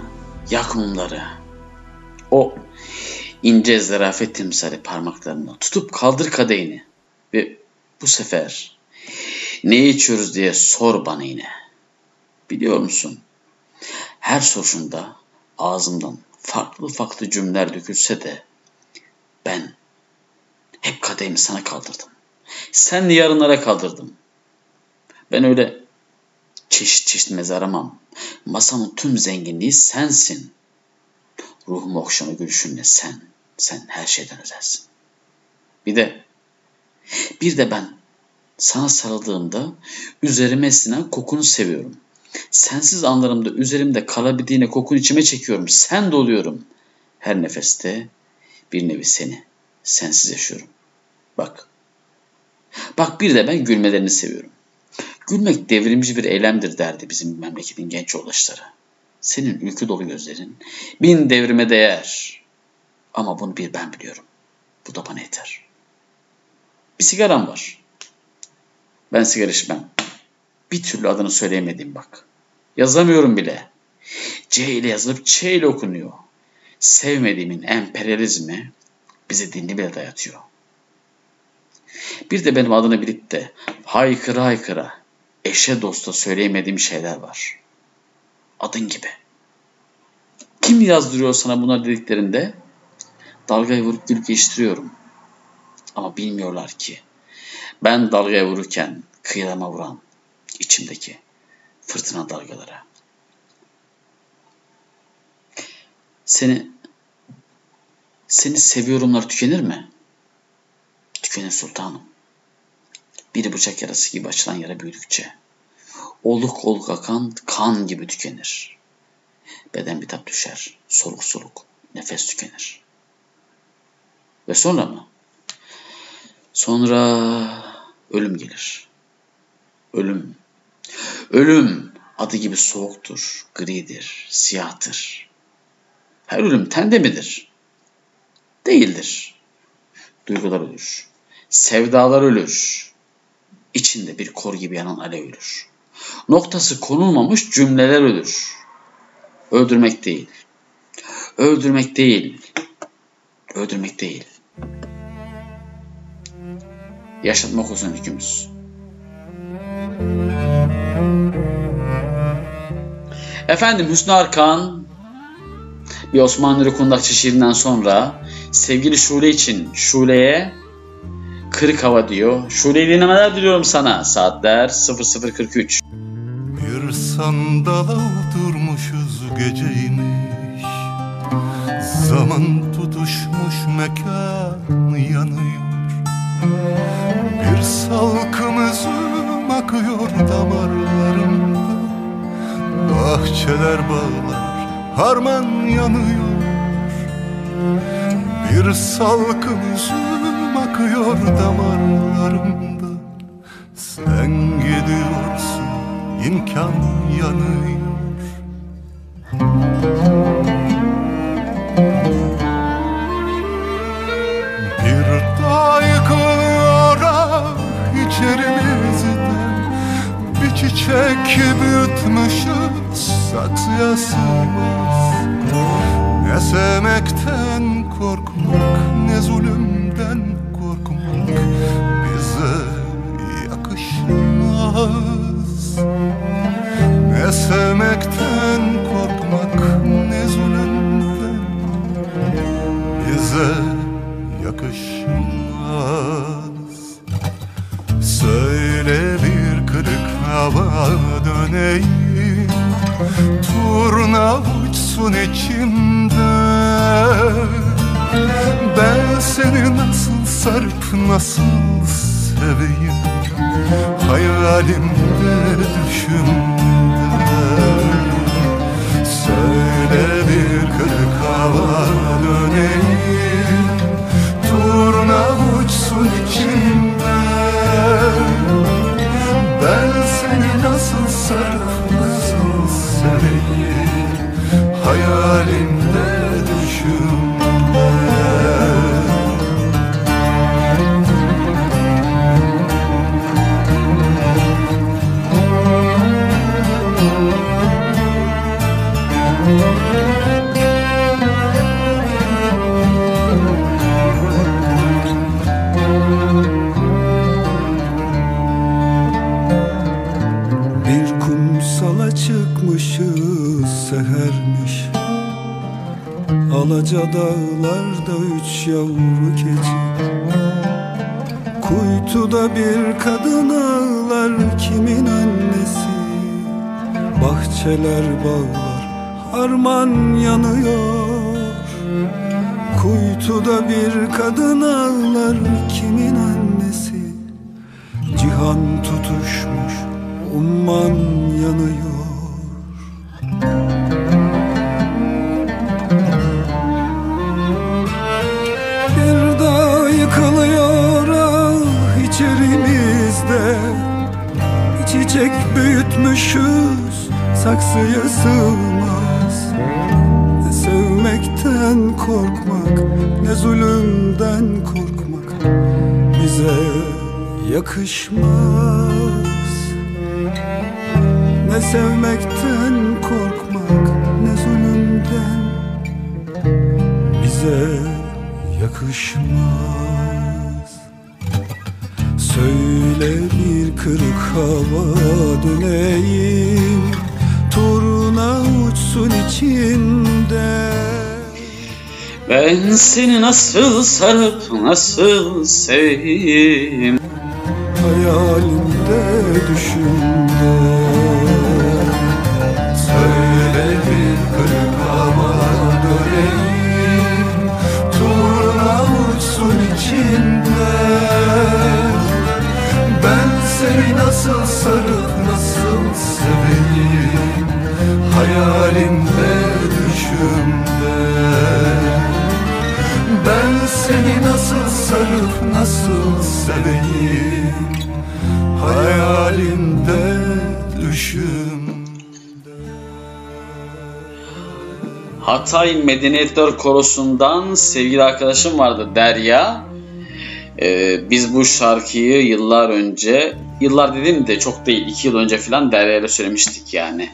Yak mumları. O ince zarafet timsali parmaklarını tutup kaldır kadehini. Ve bu sefer ne içiyoruz diye sor bana yine. Biliyor musun? Her soruşunda ağzımdan farklı farklı cümleler dökülse de ben hep kadehimi sana kaldırdım. Sen de yarınlara kaldırdım. Ben öyle çeşit çeşit meze aramam. Masamın tüm zenginliği sensin. Ruhumu okşama gülüşünle sen. Sen her şeyden özelsin. Bir de bir de ben sana sarıldığımda üzerime esinen kokunu seviyorum. Sensiz anlarımda üzerimde kalabildiğine kokun içime çekiyorum. Sen doluyorum. Her nefeste bir nevi seni. Sensiz yaşıyorum. Bak. Bak bir de ben gülmelerini seviyorum. Gülmek devrimci bir eylemdir derdi bizim memleketin genç yoldaşları. Senin ülkü dolu gözlerin bin devrime değer. Ama bunu bir ben biliyorum. Bu da bana yeter. Bir sigaram var. Ben sigara içmem. Bir türlü adını söyleyemediğim bak. Yazamıyorum bile. C ile yazılıp Ç ile okunuyor. Sevmediğimin emperyalizmi bize dinli bile dayatıyor. Bir de benim adını bilip de haykıra haykıra eşe dosta söyleyemediğim şeyler var. Adın gibi. Kim yazdırıyor sana bunlar dediklerinde dalgaya vurup gülüp geçtiriyorum. Ama bilmiyorlar ki ben dalgaya vururken kıyıma vuran içimdeki fırtına dalgalara. Seni seni seviyorumlar tükenir mi? Tükenir sultanım. Bir bıçak yarası gibi açılan yara büyüdükçe oluk oluk akan kan gibi tükenir. Beden bitap düşer, soluk soluk, nefes tükenir. Ve sonra mı? Sonra ölüm gelir. Ölüm. Ölüm adı gibi soğuktur, gridir, siyahtır. Her ölüm tende midir? Değildir. Duygular ölür. Sevdalar ölür. İçinde bir kor gibi yanan alev ölür. Noktası konulmamış cümleler ölür. Öldürmek değil. Öldürmek değil. Öldürmek değil. Yaşatmak olsun hükümüz. Efendim Hüsnü Arkan bir Osmanlı Nuri Kundakçı şiirinden sonra sevgili Şule için Şule'ye kırık hava diyor. Şule'yi dinlemeler diliyorum sana. Saatler 00.43. Bir sandala oturmuşuz geceymiş Zaman tutuşmuş mekan yanıyor Bir salkım üzüm akıyor damarlarımda Bahçeler bağlar harman yanıyor Bir salkım üzüm akıyor damarlarımda. Sen gidiyorsun imkan yanıyor. Bir dağ yıkılıyor ah içerimizden Bir çiçek büyütmüşüz saksıya sığmaz Ne sevmekten korkmak ne zulümden Bize yakışmaz. Ne sevmekten korkmak ne zulümden. Bize yakışmaz. Söyle bir kırık hava döneyim. Turna uçsun içimde Ben seni nasıl sarıp nasıl seveyim? Hayalimde düşümde Söyle bir kırık hava döneyim. Turna uçsun içimde. Ben seni nasıl sarıp nasıl seveyim? Hayalimde düşümde Alaca dağlarda üç yavru keçi. Kuytuda bir kadın ağlar kimin annesi? Bahçeler bağlar harman yanıyor. Kuytuda bir kadın ağlar kimin annesi? Cihan tutuşmuş umman yanıyor büyütmüşüz saksıya sığmaz. Ne sevmekten korkmak ne zulümden korkmak Bize yakışmaz. Ne sevmekten korkmak ne zulümden Bize yakışmaz Söyle bir kırık hava döneyim. Turna uçsun içinde. Ben seni nasıl sarıp nasıl seveyim? Hayalimde düşümde seveyim Hayalimde düşüm Hatay Medeniyetler Korosu'ndan sevgili arkadaşım vardı Derya. Ee, biz bu şarkıyı yıllar önce, yıllar dediğim de çok değil, iki yıl önce falan Derya'yla söylemiştik yani.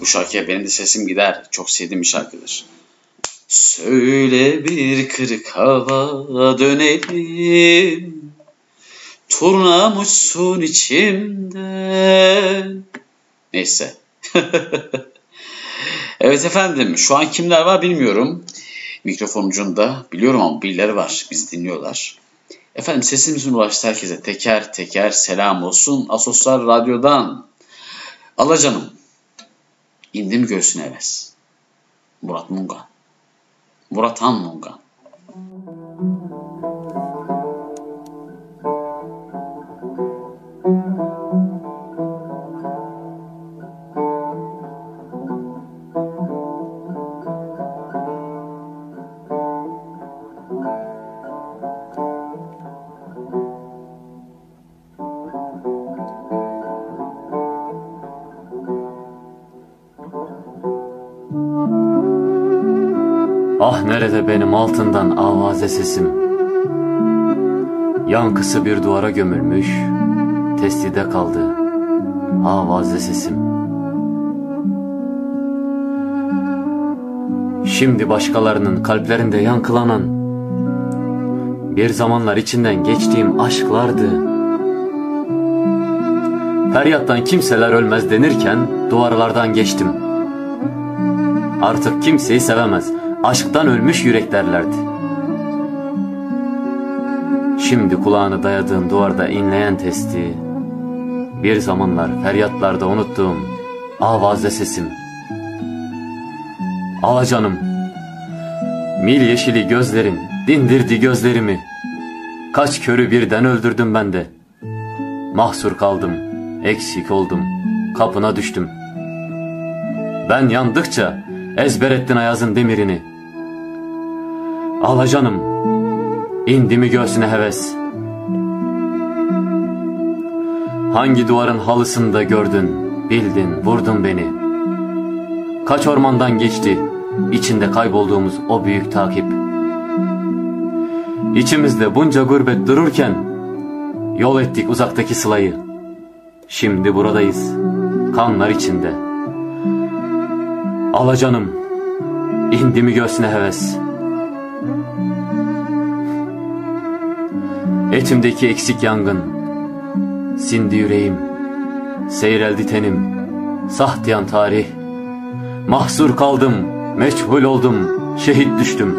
Bu şarkıya benim de sesim gider. Çok sevdiğim bir şarkıdır. Söyle bir kırık hava dönelim Turnam uçsun içimde Neyse. evet efendim şu an kimler var bilmiyorum. Mikrofon ucunda biliyorum ama birileri var. Biz dinliyorlar. Efendim sesimizin ulaştı herkese teker teker selam olsun. Asoslar Radyo'dan. Alacanım. İndim göğsüne heves. Murat Mungan. Murat Han Mungan. Altından avaze sesim. Yankısı bir duvara gömülmüş Testide kaldı Avaze sesim. Şimdi başkalarının kalplerinde yankılanan Bir zamanlar içinden geçtiğim aşklardı. Feryattan kimseler ölmez denirken Duvarlardan geçtim. Artık kimseyi sevemez aşktan ölmüş yürek derlerdi. Şimdi kulağını dayadığım duvarda inleyen testi, bir zamanlar feryatlarda unuttuğum avaze sesim. Alacanım, mil yeşili gözlerin dindirdi gözlerimi. Kaç körü birden öldürdüm ben de. Mahsur kaldım, eksik oldum, kapına düştüm. Ben yandıkça ezber ettin ayazın demirini. Alacanım, indi mi göğsüne heves? Hangi duvarın halısında gördün, bildin, vurdun beni? Kaç ormandan geçti, içinde kaybolduğumuz o büyük takip? İçimizde bunca gurbet dururken, yol ettik uzaktaki sılayı. Şimdi buradayız, kanlar içinde. Alacanım, indi mi göğsüne heves? Etimdeki eksik yangın Sindi yüreğim Seyreldi tenim Sahtiyan tarih Mahsur kaldım Meçhul oldum şehit düştüm.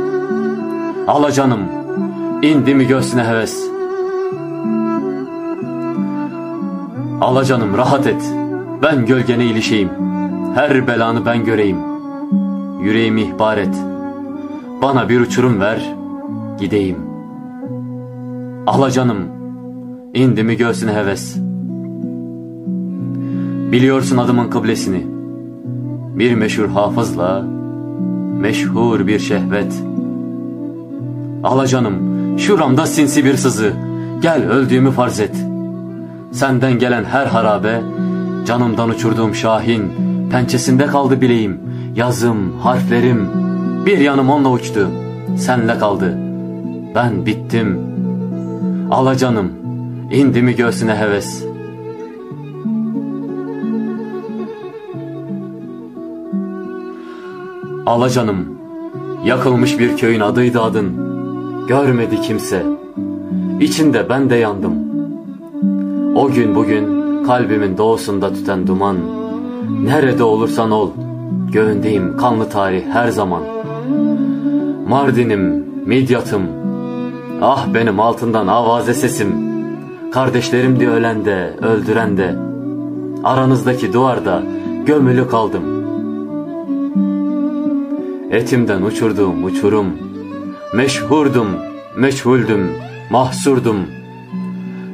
Alacanım, indi mi göğsüne heves. Alacanım rahat et, ben gölgene ilişeyim. Her belanı ben göreyim. Yüreğimi ihbar et. Bana bir uçurum ver, gideyim. Alacanım, indi mi göğsüne heves. Biliyorsun adımın kıblesini. Bir meşhur hafızla, meşhur bir şehvet. Alacanım, şuramda sinsi bir sızı. Gel öldüğümü farz et. Senden gelen her harabe, canımdan uçurduğum şahin, pençesinde kaldı bileğim. Yazım, harflerim, bir yanım onunla uçtu. Senle kaldı. Ben bittim. Alacanım, indi mi göğsüne heves. Alacanım, yakılmış bir köyün adıydı adın. Görmedi kimse. İçinde ben de yandım. O gün bugün kalbimin doğusunda tüten duman. Nerede olursan ol, göğündeyim kanlı tarih her zaman. Mardin'im, Midyat'ım, ah benim altından avaze sesim. Kardeşlerim de ölen de, öldüren de, aranızdaki duvarda gömülü kaldım. Etimden uçurduğum uçurum, meşhurdum, meşhuldüm, mahsurdum.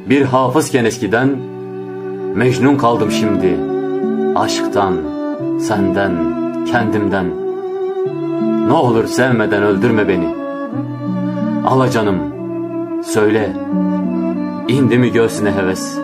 Bir hafızken eskiden, mecnun kaldım şimdi. Aşktan, senden, kendimden. Ne olur sevmeden öldürme beni. Alacanım, söyle, indi mi göğsüne heves?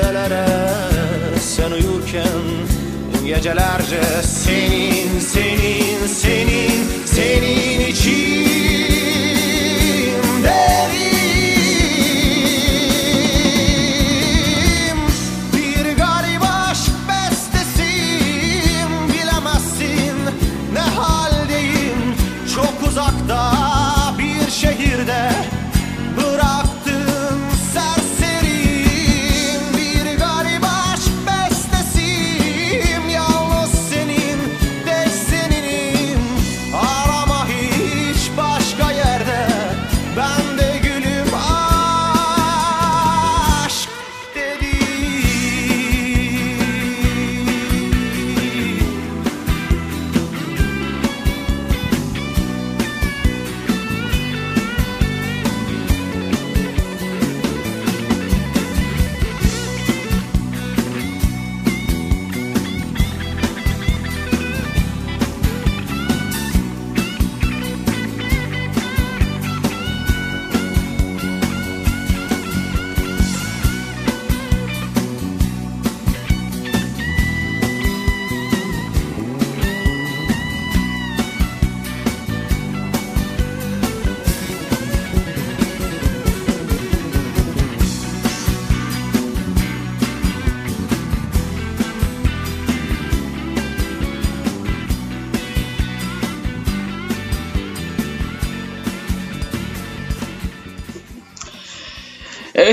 Kimselere Sen uyurken gecelerce Senin, senin, senin, senin için derim Bir garip aşk bestesiyim Bilemezsin ne haldeyim. Çok uzakta bir şehirde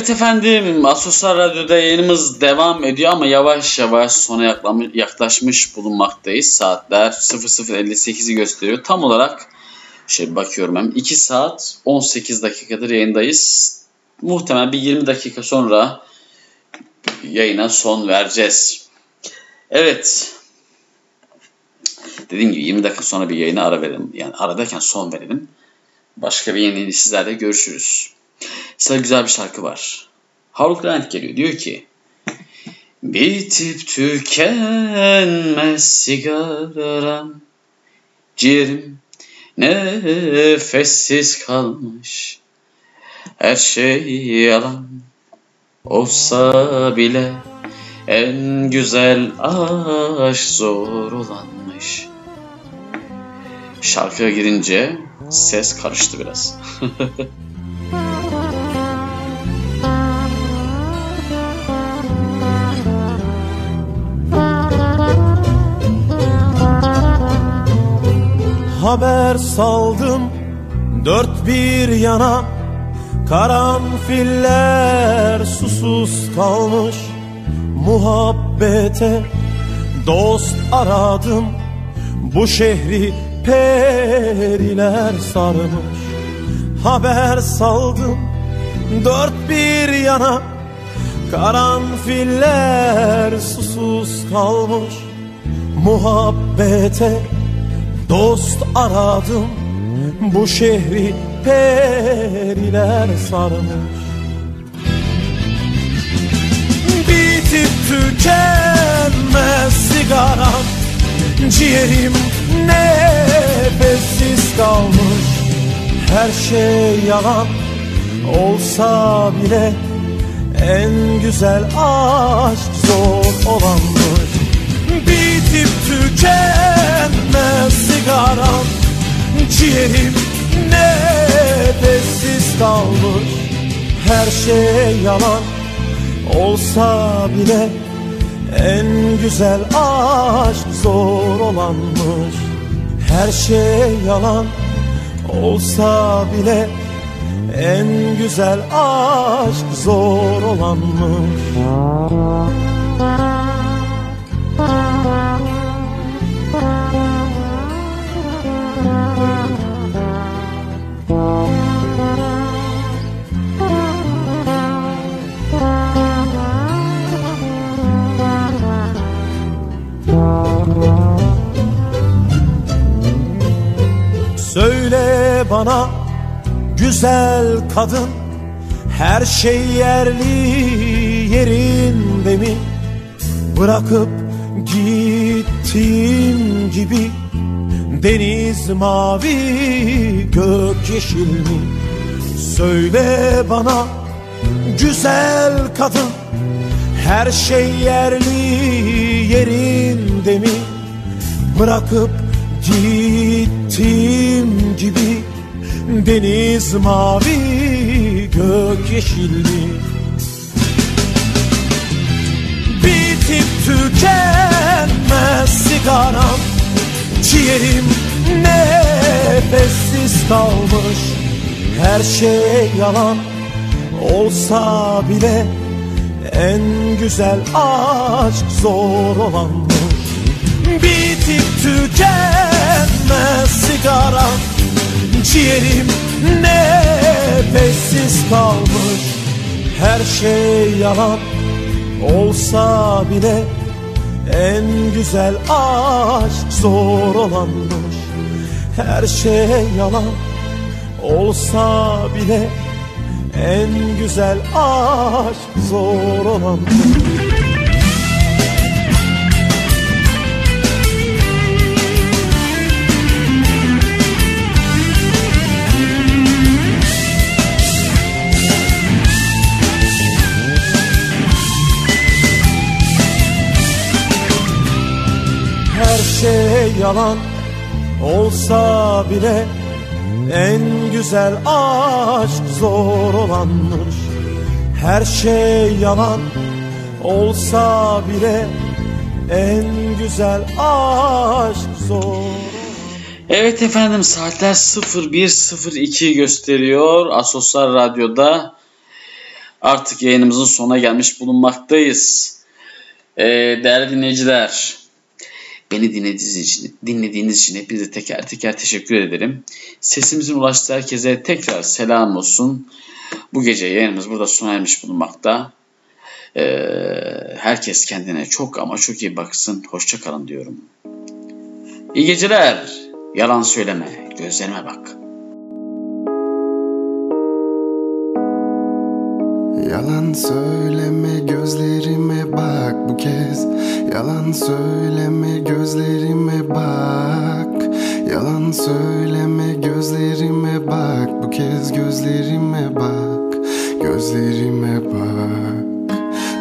Evet efendim Asuslar Radyo'da yayınımız devam ediyor ama yavaş yavaş sona yaklaşmış bulunmaktayız. Saatler 00.58'i gösteriyor. Tam olarak şey bakıyorum hem 2 saat 18 dakikadır yayındayız. Muhtemelen bir 20 dakika sonra yayına son vereceğiz. Evet. Dediğim gibi 20 dakika sonra bir yayına ara verelim. Yani ara derken son verelim. Başka bir yeni sizlerle görüşürüz. Sıra güzel bir şarkı var. Harold Grant geliyor. Diyor ki Bitip tükenmez sigaram Ciğerim nefessiz kalmış Her şey yalan olsa bile En güzel aşk zor olanmış Şarkıya girince ses karıştı biraz. Haber saldım. Dört bir yana Karanfiller susuz kalmış. Muhabbete dost aradım. Bu şehri periler sarmış. Haber saldım. Dört bir yana Karanfiller susuz kalmış. Muhabbete Dost aradım bu şehri periler sarmış. Bitip tükenmez sigaram Ciğerim nefessiz kalmış. Her şey yalan olsa bile En güzel aşk zor olanmış Bitip tükenmez sigaram. Ciğerim nefessiz kalmış. Her şey yalan olsa bile En güzel aşk zor olanmış. Her şey yalan olsa bile En güzel aşk zor olanmış bana güzel kadın Her şey yerli yerinde mi? Bırakıp gittiğim gibi Deniz mavi gök yeşil mi Söyle bana güzel kadın Her şey yerli yerinde mi? Bırakıp gittiğim gibi Deniz mavi gök yeşil mi? Bitip tükenmez sigaram Ciğerim nefessiz kalmış. Her şey yalan olsa bile En güzel aşk zor olanmış. Bitip tükenmez sigaram Ciğerim nefessiz kalmış. Her şey yalan olsa bile En güzel aşk zor olanmış. Her şey yalan olsa bile En güzel aşk zor olanmış yalan olsa bile En güzel aşk zor olanmış Her şey yalan olsa bile En güzel aşk zor Evet efendim saatler 01.02 gösteriyor. Asoslar Radyo'da artık yayınımızın sonuna gelmiş bulunmaktayız. Ee, değerli dinleyiciler, beni dinlediğiniz için, dinlediğiniz için hepinize teker teker teşekkür ederim. Sesimizin ulaştığı herkese tekrar selam olsun. Bu gece yayınımız burada sona ermiş bulunmakta. Ee, herkes kendine çok ama çok iyi baksın. Hoşça kalın diyorum. İyi geceler. Yalan söyleme. Gözlerime bak. Yalan söyleme gözlerime bak bu kez. Yalan söyleme gözlerime bak. Yalan söyleme gözlerime bak bu kez. Gözlerime bak Gözlerime bak.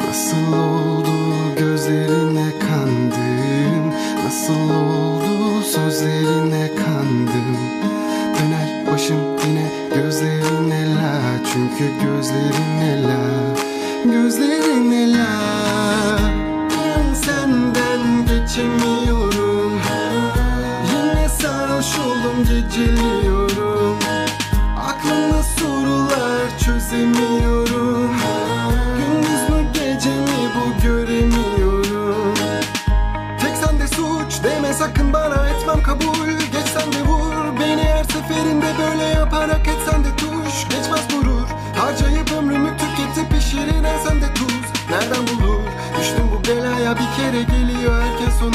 Nasıl oldu gözlerine Çünkü gözlerine la Gözlerine la Ben senden geçemiyorum. Yine sarhoş oldum geceliyorum. Aklımda sorular çözemiyorum. Gündüz mü gece mi bu göremiyorum. Tek sende suç deme sakın bana etmem kabul. Geç sen de vur beni her seferinde böyle yaparak etsen pişirirken sen de tuz. Nereden bulur? Düştüm bu belaya bir kere geliyor herkes sonu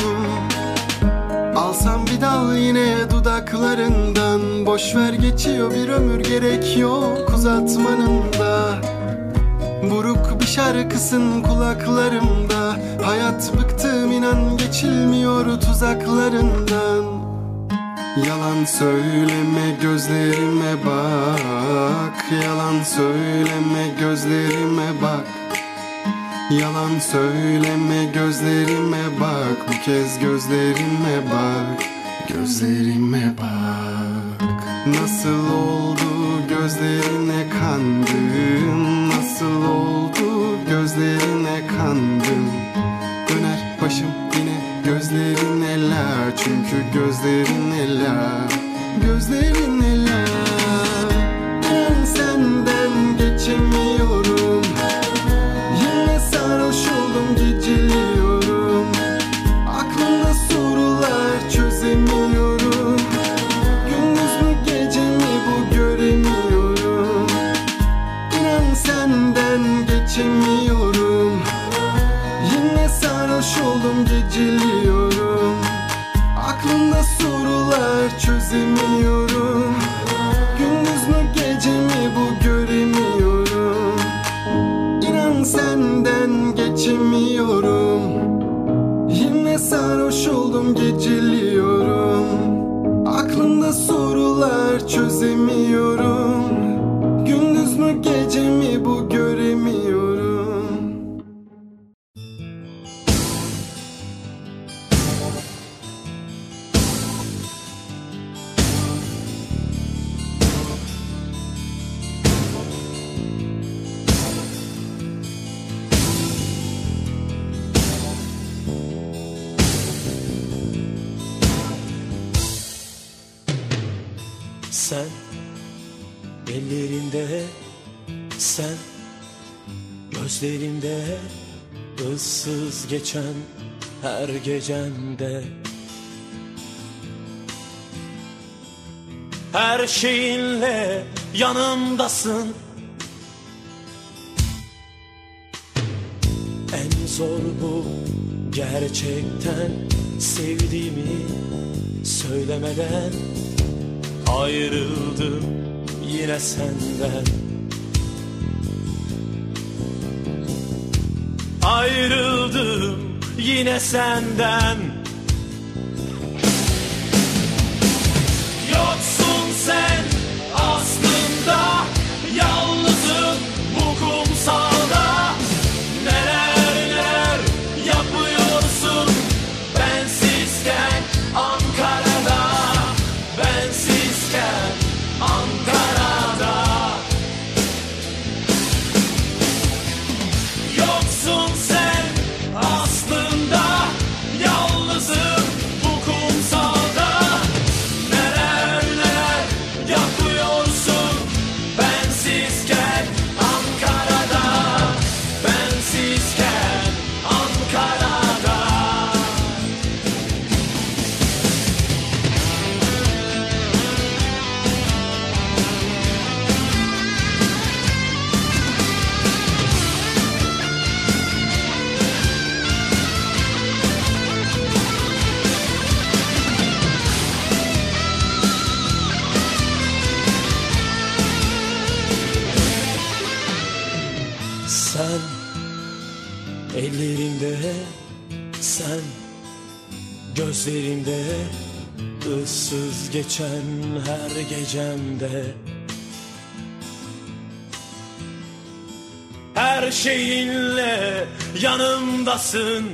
Alsam bir dal yine dudaklarından. Boş ver geçiyor bir ömür gerek yok uzatmanın da. Buruk bir şarkısın kulaklarımda. Hayat bıktım inan geçilmiyor tuzaklarından Yalan söyleme gözlerime bak. Yalan söyleme gözlerime bak. Yalan söyleme gözlerime bak. Bu kez gözlerime bak. Gözlerime bak. Nasıl oldu gözlerine kandım Nasıl oldu gözlerine kandım Çünkü gözlerine la Gözlerine la Ben senden geçemiyorum geçen her gecemde Her şeyinle yanımdasın. En zor bu gerçekten sevdiğimi söylemeden Ayrıldım yine senden Ayrıldım yine senden. Yoksun geçen her gecemde. Her şeyinle yanımdasın.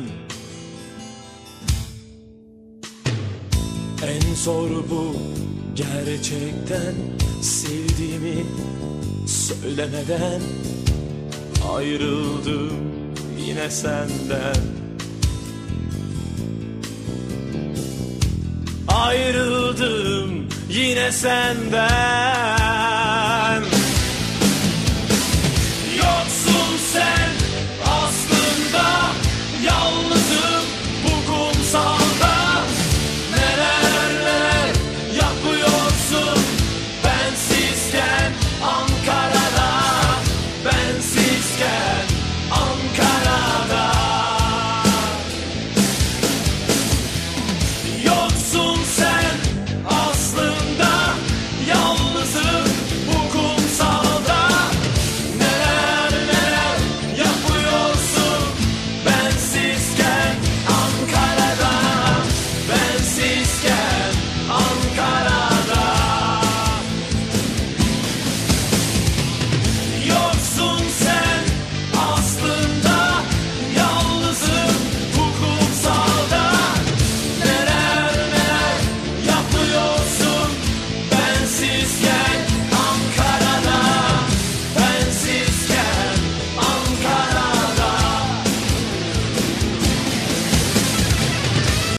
En zor bu gerçekten sevdiğimi söylemeden Ayrıldım yine senden ayrıldım yine senden. Yoksun sen aslında yalnızım bu kumsal